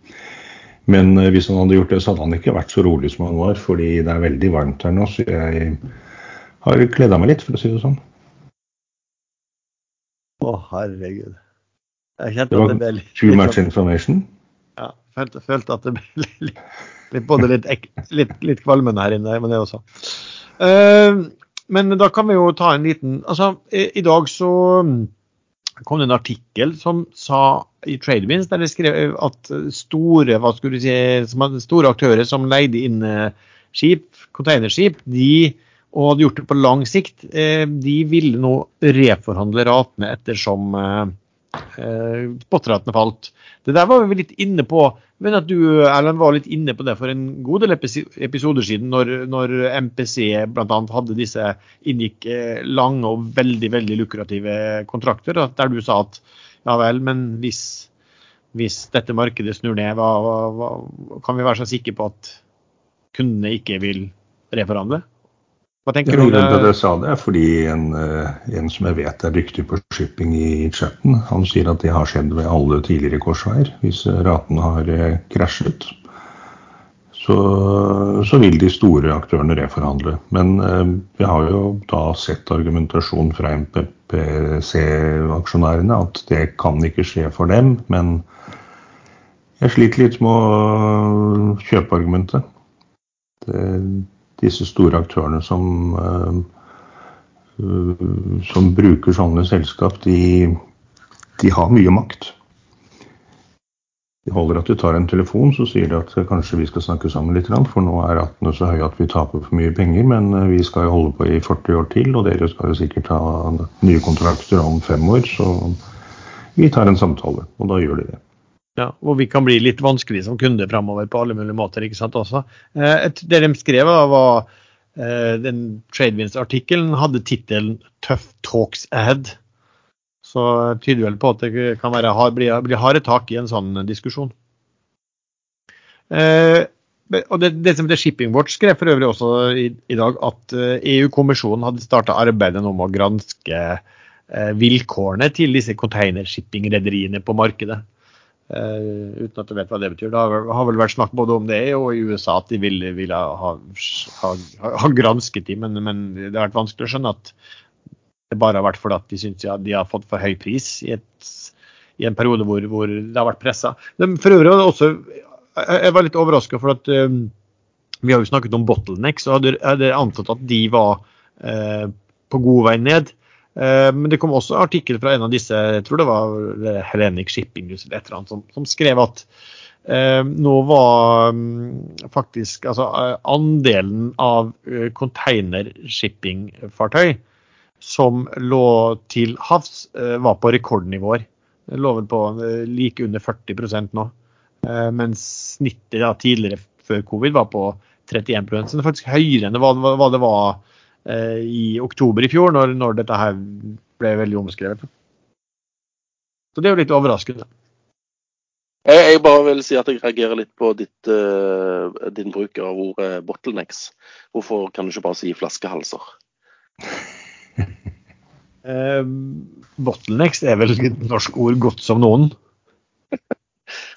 Men uh, hvis han hadde gjort det, så hadde han ikke vært så rolig som han var, fordi det er veldig varmt her nå. Så jeg har kledd av meg litt, for å si det sånn. Å, herregud. Jeg Det var det ble litt, Too much sånn- information. Ja, følte, følte at det ble litt, litt både litt, ek, litt, litt kvalmende her inne, men det også. Uh, men da kan vi jo ta en liten Altså, i, i dag så mm, kom det en artikkel som sa i Tradewinds der det skrev at store hva skulle du si, som store aktører som leide inn eh, skip, containerskip, de og hadde gjort det på lang sikt, eh, de ville nå reforhandle ratene ettersom eh, spotratene falt. Det der var vi litt inne på, men at du Erlend, var litt inne på det for en god del episoder siden, når, når MPC bl.a. hadde disse inngikk eh, lange og veldig veldig lukrative kontrakter, der du sa at ja vel, men hvis, hvis dette markedet snur ned, hva, hva, hva, kan vi være så sikre på at kundene ikke vil reforhandle? Hva tenker du om det? jeg sa det, fordi en, eh, en som jeg vet er dyktig på shipping i chatten, han sier at det har skjedd ved alle tidligere korsveier. Hvis ratene raten har eh, krasjet, så, så vil de store aktørene reforhandle. Men eh, vi har jo da sett argumentasjon fra MPPC-aksjonærene at det kan ikke skje for dem. Men jeg sliter litt med å kjøpe argumentet. Det, disse store aktørene som, eh, som bruker sånne selskap, de, de har mye makt. Det holder at du tar en telefon, så sier de at kanskje vi skal snakke sammen litt, for nå er rattene så høye at vi taper for mye penger, men øh, vi skal jo holde på i 40 år til, og dere skal jo sikkert ha nye kontrakter om fem år, så vi tar en samtale, og da gjør de det. Ja, og vi kan bli litt vanskelig som kunde fremover på alle mulige måter. ikke sant også. Eh, et- det de skrev, var eh, den Tradewinds-artikkelen hadde tittelen 'Tough Talks Ahead'. Så det tyder vel på at det kan være, hard, bli, bli harde tak i en sånn diskusjon. Eh, og det, det som heter Shipping Watch skrev for øvrig også i, i dag at eh, EU-kommisjonen hadde starta arbeidet om å granske eh, vilkårene til disse containershipping-rederiene på markedet. Eh, uten at jeg vet hva det betyr. Det har, har vel vært snakk både om det og i USA at de ville, ville ha, ha, ha gransket de, men, men det har vært vanskelig å skjønne at det bare har vært fordi at de syns ja, de har fått for høy pris i, et, i en periode hvor, hvor det har vært pressa. For øvrig var det også Jeg jeg var litt overraska, for at um, vi har jo snakket om bottlenecks, og hadde, hadde antatt at de var uh, på god vei ned. Eh, Men det kom også artikkel fra en av disse, jeg tror det var Hellenic Shipping eller et eller annet, som, som skrev at eh, nå var mm, faktisk altså, eh, andelen av eh, containershippingfartøy som lå til havs, var på rekordnivåer. Det lå vel på like under 40 nå. Mens snittet da, tidligere før covid var på 31% Så det er faktisk høyere enn hva det var i oktober i fjor, når, når dette her ble veldig omskrevet. Så det er jo litt overraskende. Jeg, jeg bare vil si at jeg reagerer litt på ditt, uh, din bruk av ordet bottlenecks. Hvorfor kan du ikke bare si flaskehalser? uh, bottlenecks er vel et norsk ord godt som noen.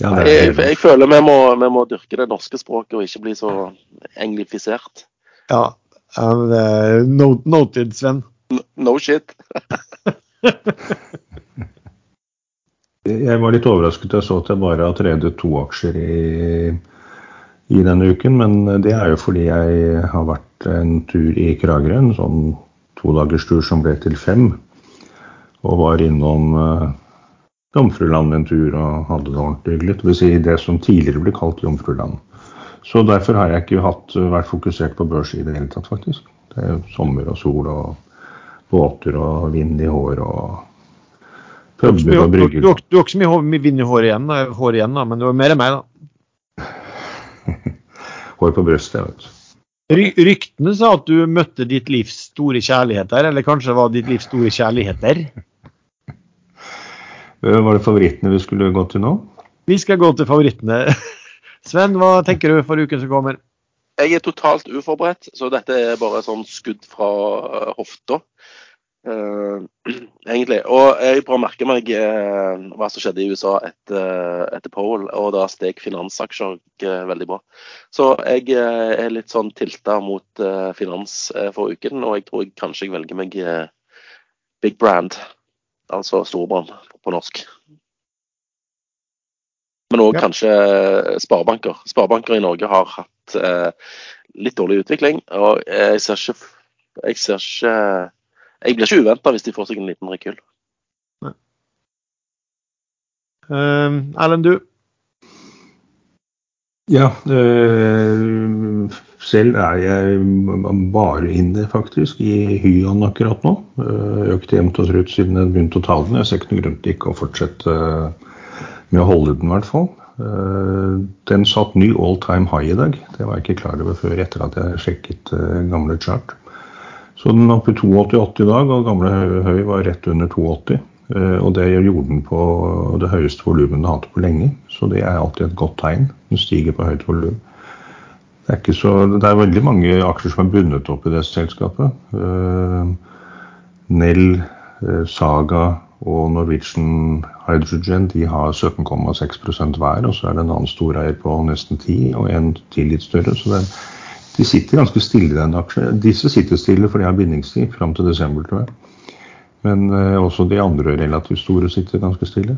Ja, det Jeg, jeg føler vi må, vi må dyrke det norske språket og ikke bli så englifisert. Ja, eh, no- noted, Sven. No shit. Jeg var litt overrasket da jeg så at jeg bare har tredet to aksjer i, i denne uken. Men det er jo fordi jeg har vært vært en tur i Kragerø, en sånn todagerstur som ble til fem. Og var innom uh, Jomfruland en tur og hadde det ordentlig hyggelig. Det vil si det som tidligere ble kalt Jomfruland. Så derfor har jeg ikke hatt, vært fokusert på børs i det hele tatt, faktisk. Det er sommer og sol og båter og vind i hår og puber og brygger. Du, har ikke så mye vind i håret igjen, hår igjen da, men du har mer enn meg, da. hår på brystet, vet du. Ryktene sa at du møtte ditt livs store kjærligheter, eller kanskje var ditt livs store kjærligheter? Var det favorittene vi skulle gå til nå? Vi skal gå til favorittene. Sven, hva tenker du for uken som kommer? Jeg er totalt uforberedt, så dette er bare sånn skudd fra eh, hofta. Uh, egentlig. Og jeg prøver å merke meg uh, hva som skjedde i USA etter, uh, etter Powell, og da steg finansaksjer veldig bra. Så jeg er litt sånn tilta mot finans for uken, og jeg tror jeg kanskje jeg velger meg Big Brand, altså storbrann på norsk. Men òg ja. kanskje sparebanker. Sparebanker i Norge har hatt litt dårlig utvikling, og jeg ser ikke, jeg ser ikke jeg blir ikke uventa hvis de får seg en liten rekyll. Uh, Erlend, du? Ja, øh, selv er jeg bare inne faktisk i Hyan akkurat nå. Øh, økt jevnt og trutt siden jeg begynte å ta den. Jeg ser ikke noen grunn til ikke å fortsette med å holde den, i hvert fall. Øh, den satt ny all time high i dag. Det var jeg ikke klar over før etter at jeg sjekket gamle chart. Så den oppe i 2,88 i dag, og gamle høy var rett under 2,80. Eh, og det gjorde den på det høyeste volumet den har hatt på lenge. Så det er alltid et godt tegn. Den stiger på høyt volum. Det er, det er veldig mange aksjer som er bundet opp i det selskapet. Nell, Saga og Norwegian Hydrogen de har 17,6% hver. Og så er det en annen storeier på nesten 10 og en til litt større. så det de sitter ganske stille i den aksjen. Disse sitter stille for de har bindingstid fram til desember, tror jeg. Men eh, også de andre relativt store sitter ganske stille.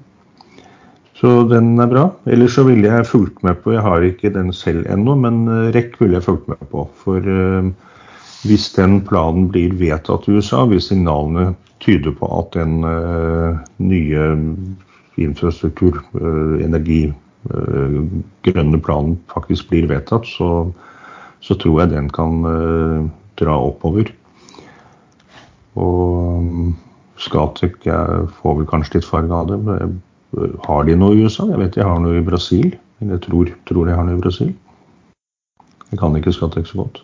Så den er bra. Ellers så ville jeg fulgt med på, jeg har ikke den selv ennå, men uh, REC ville jeg fulgt med på. For uh, hvis den planen blir vedtatt i USA, hvis signalene tyder på at den nye infrastruktur, energi, grønne planen faktisk blir vedtatt, så så tror jeg den kan dra oppover. Og Scatec får vel kanskje litt farge av det. Men har de noe i USA? Jeg vet de har noe i Brasil. Men jeg tror, tror de har noe i Brasil. Jeg kan ikke Skatek så godt.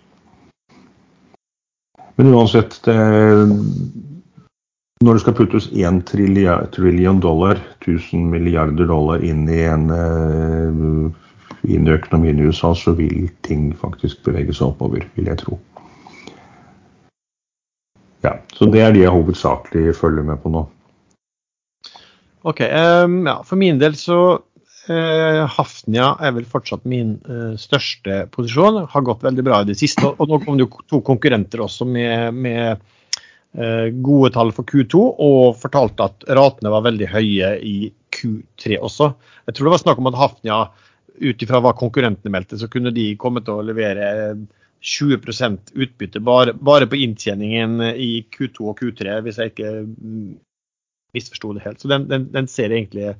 Men uansett, det, når det skal puttes 1 trillion dollar, 1000 milliarder dollar, inn i en uh, inn i økonomien i USA, så vil ting faktisk bevege seg oppover, vil jeg tro. Ja, Så det er de jeg hovedsakelig følger med på nå. Ok, um, ja, For min del så Hafnia er vel fortsatt min uh, største posisjon. Har gått veldig bra i det siste. Og nå kom det jo to konkurrenter også med, med uh, gode tall for Q2 og fortalte at ratene var veldig høye i Q3 også. Jeg tror det var snakk om at Hafnia ut ifra hva konkurrentene meldte, så kunne de komme til å levere 20% utbytte bare, bare, på inntjeningen i Q2 og Q3, hvis jeg ikke mm, misforsto det helt. Så den, den, den, ser egentlig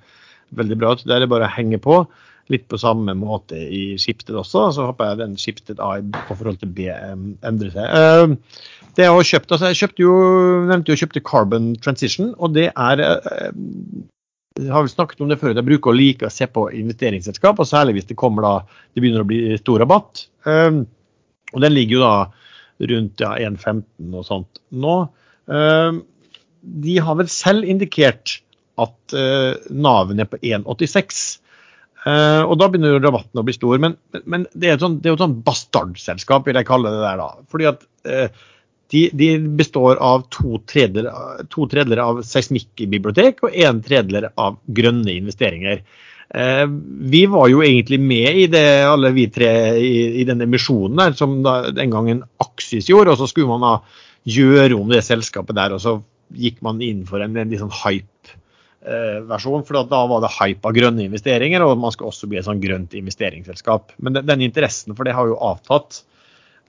veldig bra ut. Der er bare å henge på. Litt på samme måte i Skipsted også. Så håper jeg den Skipsted A på forhold til B endrer seg. Eh, det jeg har kjøpt, altså jeg kjøpte jo, nevnte jo kjøpte Carbon Transition, og det er jeg har vel snakket om det før, jeg bruker å like å se på investeringsselskap, og særlig hvis det kommer da, det begynner å bli stor rabatt. Og Den ligger jo da rundt ja, 1,15 og sånt nå. De har vel selv indikert at uh, Naven er på 1,86. Uh, og da begynner rabatten å bli stor. Men, men det, er sånt, det er jo et sånt bastardselskap, vil jeg kalle det der. da. Fordi at uh, de, de består av to tredjedeler, to tredjedeler av seismikkbibliotek og en tredjedeler av grønne investeringer. Eh, vi var jo egentlig med i det, alle vi tre, i, i den emisjonen der, som da, den gangen Aksis gjorde. Og så skulle man da gjøre om det selskapet der, og så gikk man inn for en, en litt sånn hype-versjon. for da var det hype av grønne investeringer, og man skal også bli et sånn grønt investeringsselskap. Men den, den interessen for det har jo avtatt.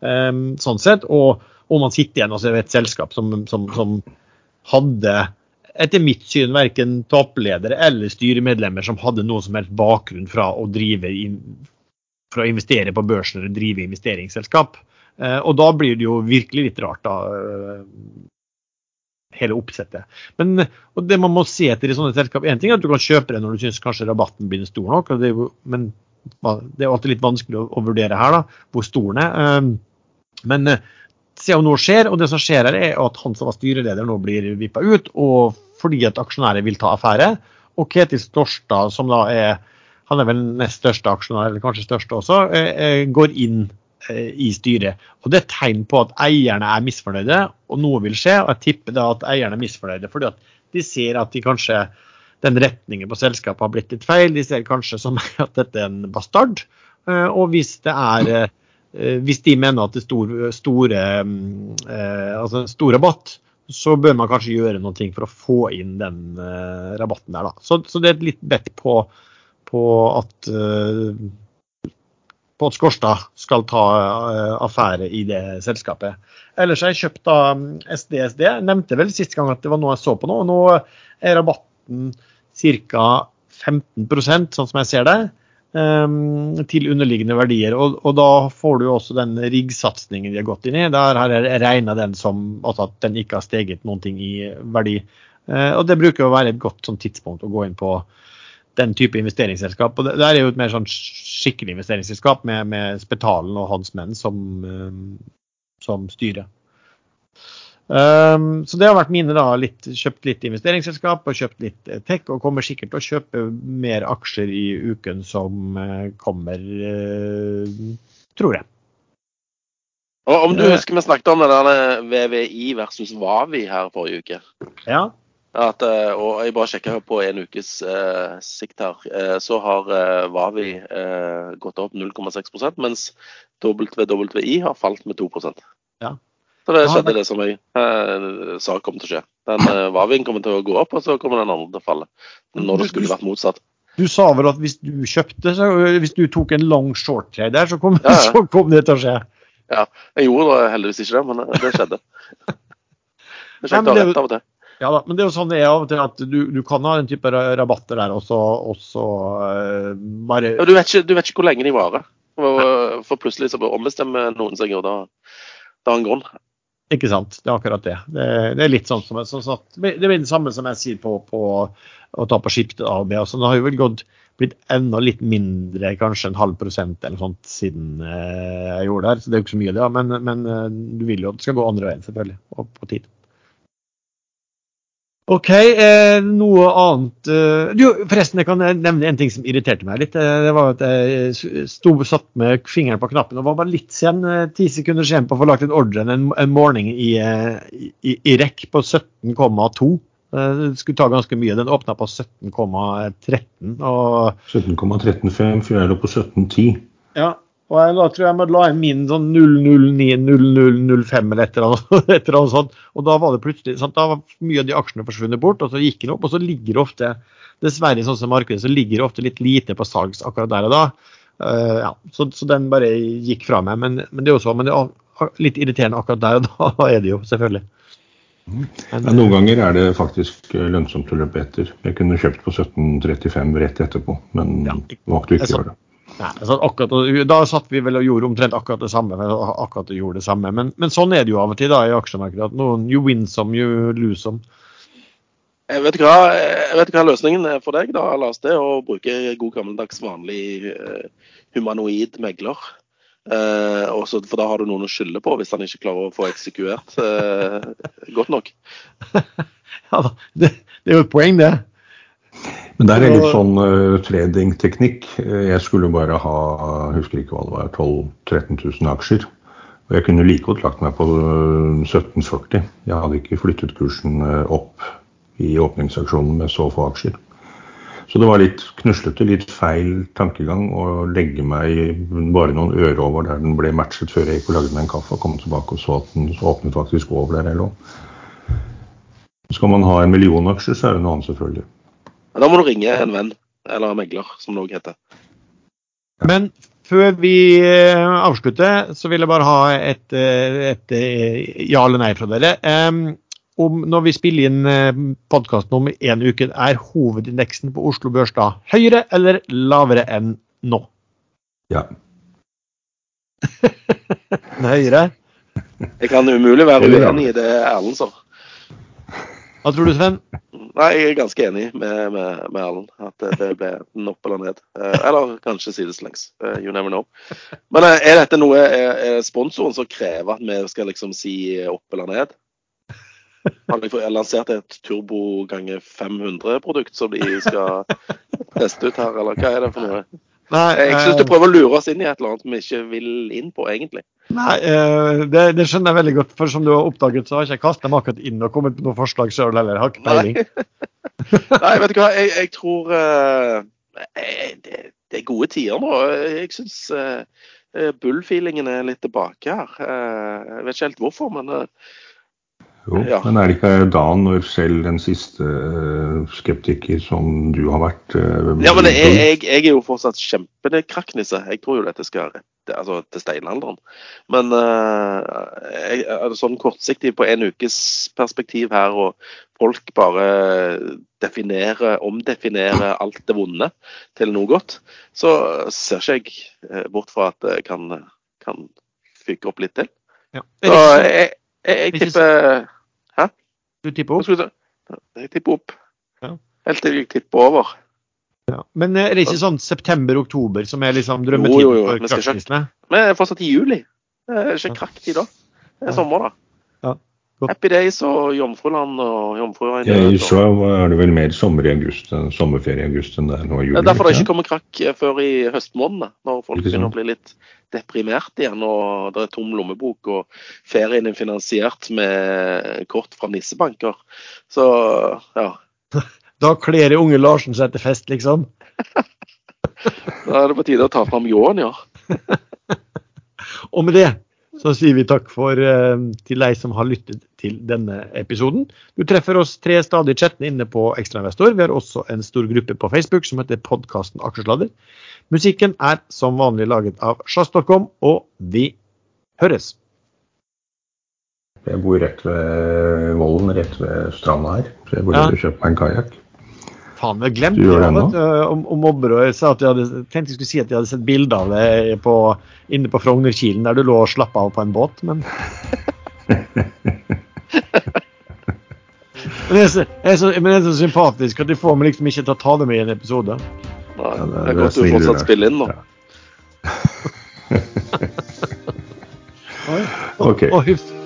Um, sånn sett, og, og man sitter igjen altså, et selskap som, som, som hadde etter mitt syn verken toppledere eller styremedlemmer som hadde noe som helst bakgrunn fra å in, fra å investere på børsen eller drive investeringsselskap. Uh, og da blir det jo virkelig litt rart, da. Hele oppsettet. Men det man må se etter i sånne selskap, én ting er at du kan kjøpe det når du syns kanskje rabatten blir stor nok. Det men det er alltid litt vanskelig å, å, vurdere her, da, hvor stor den er. Um, men uh, se om noe skjer, og det som skjer her er at han som var styreleder nå blir vippa ut, og fordi at aksjonærer vil ta affære. Og Ketil Storstad, som da er han er vel nest største aksjonær, eller kanskje største også, går inn Eh, i styret. Og Det er tegn på at eierne er misfornøyde, og noe vil skje. og Jeg tipper da at eierne er misfornøyde fordi at de ser at de kanskje den retningen på selskapet har blitt litt feil. De ser kanskje som at dette er en bastard. Eh, og hvis det er eh, hvis de mener at det er stor, store, altså stor rabatt, så bør man kanskje gjøre noe for å få inn den rabatten der. Da. Så, så det er et litt bedt på, på at på at Skårstad skal ta uh, affære i det selskapet. Ellers har jeg kjøpt da SDSD. Jeg nevnte vel sist gang at det var noe jeg så på nå. og Nå er rabatten ca. 15% sånn som jeg ser det, um, til underliggende verdier. Og, og, da får du også den riggsatsingen de har gått inn i. Der har jeg regna den som at den ikke har steget noen ting i verdi. Uh, og det bruker å være et godt sånn, tidspunkt å gå inn på den type investeringsselskap. Og det, det er jo et mer sånn skikkelig investeringsselskap med, med Spetalen og hans menn som, um, som styrer. Um, så det har vært mine da, litt, kjøpt litt investeringsselskap og kjøpt litt eh, tech, og kommer sikkert til å kjøpe mer aksjer i uken som uh, kommer, uh, tror jeg. Og Om du husker vi snakket om det der VVI versus Vavi her forrige uke? Ja. At, eh, og jeg bare sjekka på en ukes eh, sikt her, eh, så har eh, Vavi uh, gått opp 0,6% mens WWI har falt med 2% ja. Så det skjedde det som jeg sa kom til å skje. Den Vavien kommer til å gå opp, og så kommer den andre til å falle. Når det skulle vært motsatt. Du sa vel at hvis du kjøpte, så, hvis du tok en long short trade der, så kom, ja, ja. så kom det til å skje? Ja. Jeg gjorde heldigvis ikke det, men det skjedde. Det skjedde rett av og til. Ja da, men det er jo sånn det er av og til at du, du kan ha en type rabatter der også, også uh, bare ja, du, vet ikke, du, vet ikke, hvor lenge de varer. For, for plutselig så ombestemmer noen seg, og da, da har en grunn. Ikke sant. Det er akkurat det. Det, det er litt sånn som sånn, så, Det er det samme som jeg sier på, på å ta på skiftet A og B. Altså, det har jo vel gått blitt enda litt mindre, kanskje en halv prosent eller sånt siden eh, jeg gjorde det her. Så det er jo ikke så mye, det. Men, men eh, du vil jo at det skal gå andre veien, selvfølgelig. Og på tid. OK, eh, noe annet eh, jo, Forresten, jeg kan nevne en ting som irriterte meg litt. Eh, det var at Jeg sto satt med fingeren på knappen og var bare litt sen. Ti sekunder sen på å få lagt en ordre en, en morgen i, i, i rekk på 17,2. Det skulle ta ganske mye. Den åpna på 17,13. 17,135, for jeg lå på 17,10. Ja, og jeg, da tror jeg jeg la inn min sånn 009-0005 eller et eller, annet, et sånt. Og da var det plutselig sant, da var mye av de aksjene forsvunnet bort, og så gikk den opp. Og så ligger det ofte, dessverre sånn som markedet, så ligger det ofte litt lite på salgs akkurat der og da. Uh, ja, så, så, den bare gikk fra meg. Men, men det er jo så, men det er litt irriterende akkurat der og da, er det jo, selvfølgelig. Men, ja, noen ganger er det faktisk lønnsomt å løpe etter. Jeg kunne kjøpt på 1735 rett etterpå, men ja, valgte ikke å gjøre det. Nei, akkurat, da satt vi vel og gjorde omtrent akkurat det samme. akkurat det gjorde det samme. Men, men, sånn er det jo av og til da i aksjemarkedet. at noen You win some, you lose some. Jeg vet, hva, jeg vet hva løsningen er for deg, da, Lars. Det er å bruke god gammeldags vanlig uh, humanoid megler. Uh, også, for da har du noen å skylde på hvis han ikke klarer å få eksekvert uh, godt nok. ja da, det, det, er jo et poeng, det. Men det er litt sånn uh, tradingteknikk. Jeg skulle bare ha jeg husker ikke hva det var, 12 000-13 000 aksjer. Og jeg kunne like godt lagt meg på 1740. Eh, jeg hadde ikke flyttet kursen opp i åpningsaksjonen med så få aksjer. Så det var litt knuslete, litt feil tankegang å legge meg bare noen øre over der den ble matchet før jeg gikk og lagde meg en kaffe og kom tilbake og så at den åpnet faktisk over der jeg lå. Skal man ha en million aksjer, så er det noe annet, selvfølgelig. Da må du ringe en venn, eller en megler, som det òg heter. Men Før vi eh, avslutter, så vil jeg bare ha et, eh, et, eh, ja eller nei fra dere. Om når vi spiller inn podkasten om en uke, er hovedindeksen på Oslo Børs da høyere eller lavere enn nå? Ja. Er høyere? Jeg kan umulig være uenig i det Erlend sa. Hva tror du, Sven? Nei, jeg er ganske enig med, med, med Erlend. At det ble den opp eller ned. Eh, Eller kanskje sideslengs. Eh, You never know. Men eh, er dette noe er, sponsoren som krever at vi skal liksom si opp eller ned? Har de lansert et turbo ganger 500-produkt som de skal teste ut her, eller hva er det for noe? Nei, Jeg syns du prøver å lure oss inn i et eller annet vi ikke vil inn på, egentlig. Nei, eh, det, det skjønner jeg veldig godt. For som du har oppdaget, så har jeg ikke kastet meg akkurat inn og kommet på noe forslag sjøl heller. Jeg har ikke peiling. Nei, vet du hva, jeg, jeg tror uh, eh, det, det er gode tider nå. Jeg syns uh, bull-feelingen er litt tilbake her. Uh, jeg vet ikke helt hvorfor, men eh, Jo, Ja. men er det ikke da når selv den siste eh, skeptiker som du har vært eh, Ja, men jeg, jeg, jeg er jo fortsatt kjempekrakknisse. Jeg tror jo dette skal rette altså, til steinalderen. Men uh, jeg, er sånn kortsiktig på en ukes perspektiv her, og folk bare definerer, omdefinerer alt det vonde til noe godt, så ser ikke jeg bort fra at det kan, kan fyke opp litt til. Ja. Så jeg, jeg, jeg Hæ? tipper Du tipper opp? Jeg tipper opp. Ja. Helt til jeg tipper over. Ja. Men eh, er det ikke sånn september-oktober som er liksom drømmetiden for ikke- Men jeg er fortsatt i juli. Det er ikke krakktid da. Det er sommer, da. Ja. Happy Days og Jomfruland og Jomfruøyene. Ja, I så er det vel mer sommer i august, sommerferie i august enn det er nå i Det juli. er derfor det ikke? kommer krakk eh, før i høstmånedene. Når folk begynner å bli litt deprimert igjen og det er tom lommebok og ferien er finansiert med kort fra nissebanker. Så ja, Da kler unge Larsen seg til fest, liksom. da er det på tide å ta fram ljåen, ja. Og med det så sier vi takk for, eh, til deg som har lyttet til denne episoden. Du treffer oss tre stadig chattene inne på Ekstrainvestor. Vi har også en stor gruppe på Facebook som heter podkasten Aksjesladder. Musikken er som vanlig laget av sjazz.com, og vi høres. Jeg bor rett ved Vollen, rett ved stranda her. Så jeg burde Ja. kjøpe meg en kajakk. Faen, jeg glemte Du det, det vet du, om, om. Og sa at jeg hadde, tenkte jeg skulle si at jeg hadde sett bilde av det på, inne på Frognerkilen, der du lå og slappa av på en båt, men Men det er så, det er så, men det er så sympatisk at de får meg liksom ikke til å ta det med i en episode. Nei, Ja, det- er godt du fortsatt spiller inn nå. Ja. OK. og huff.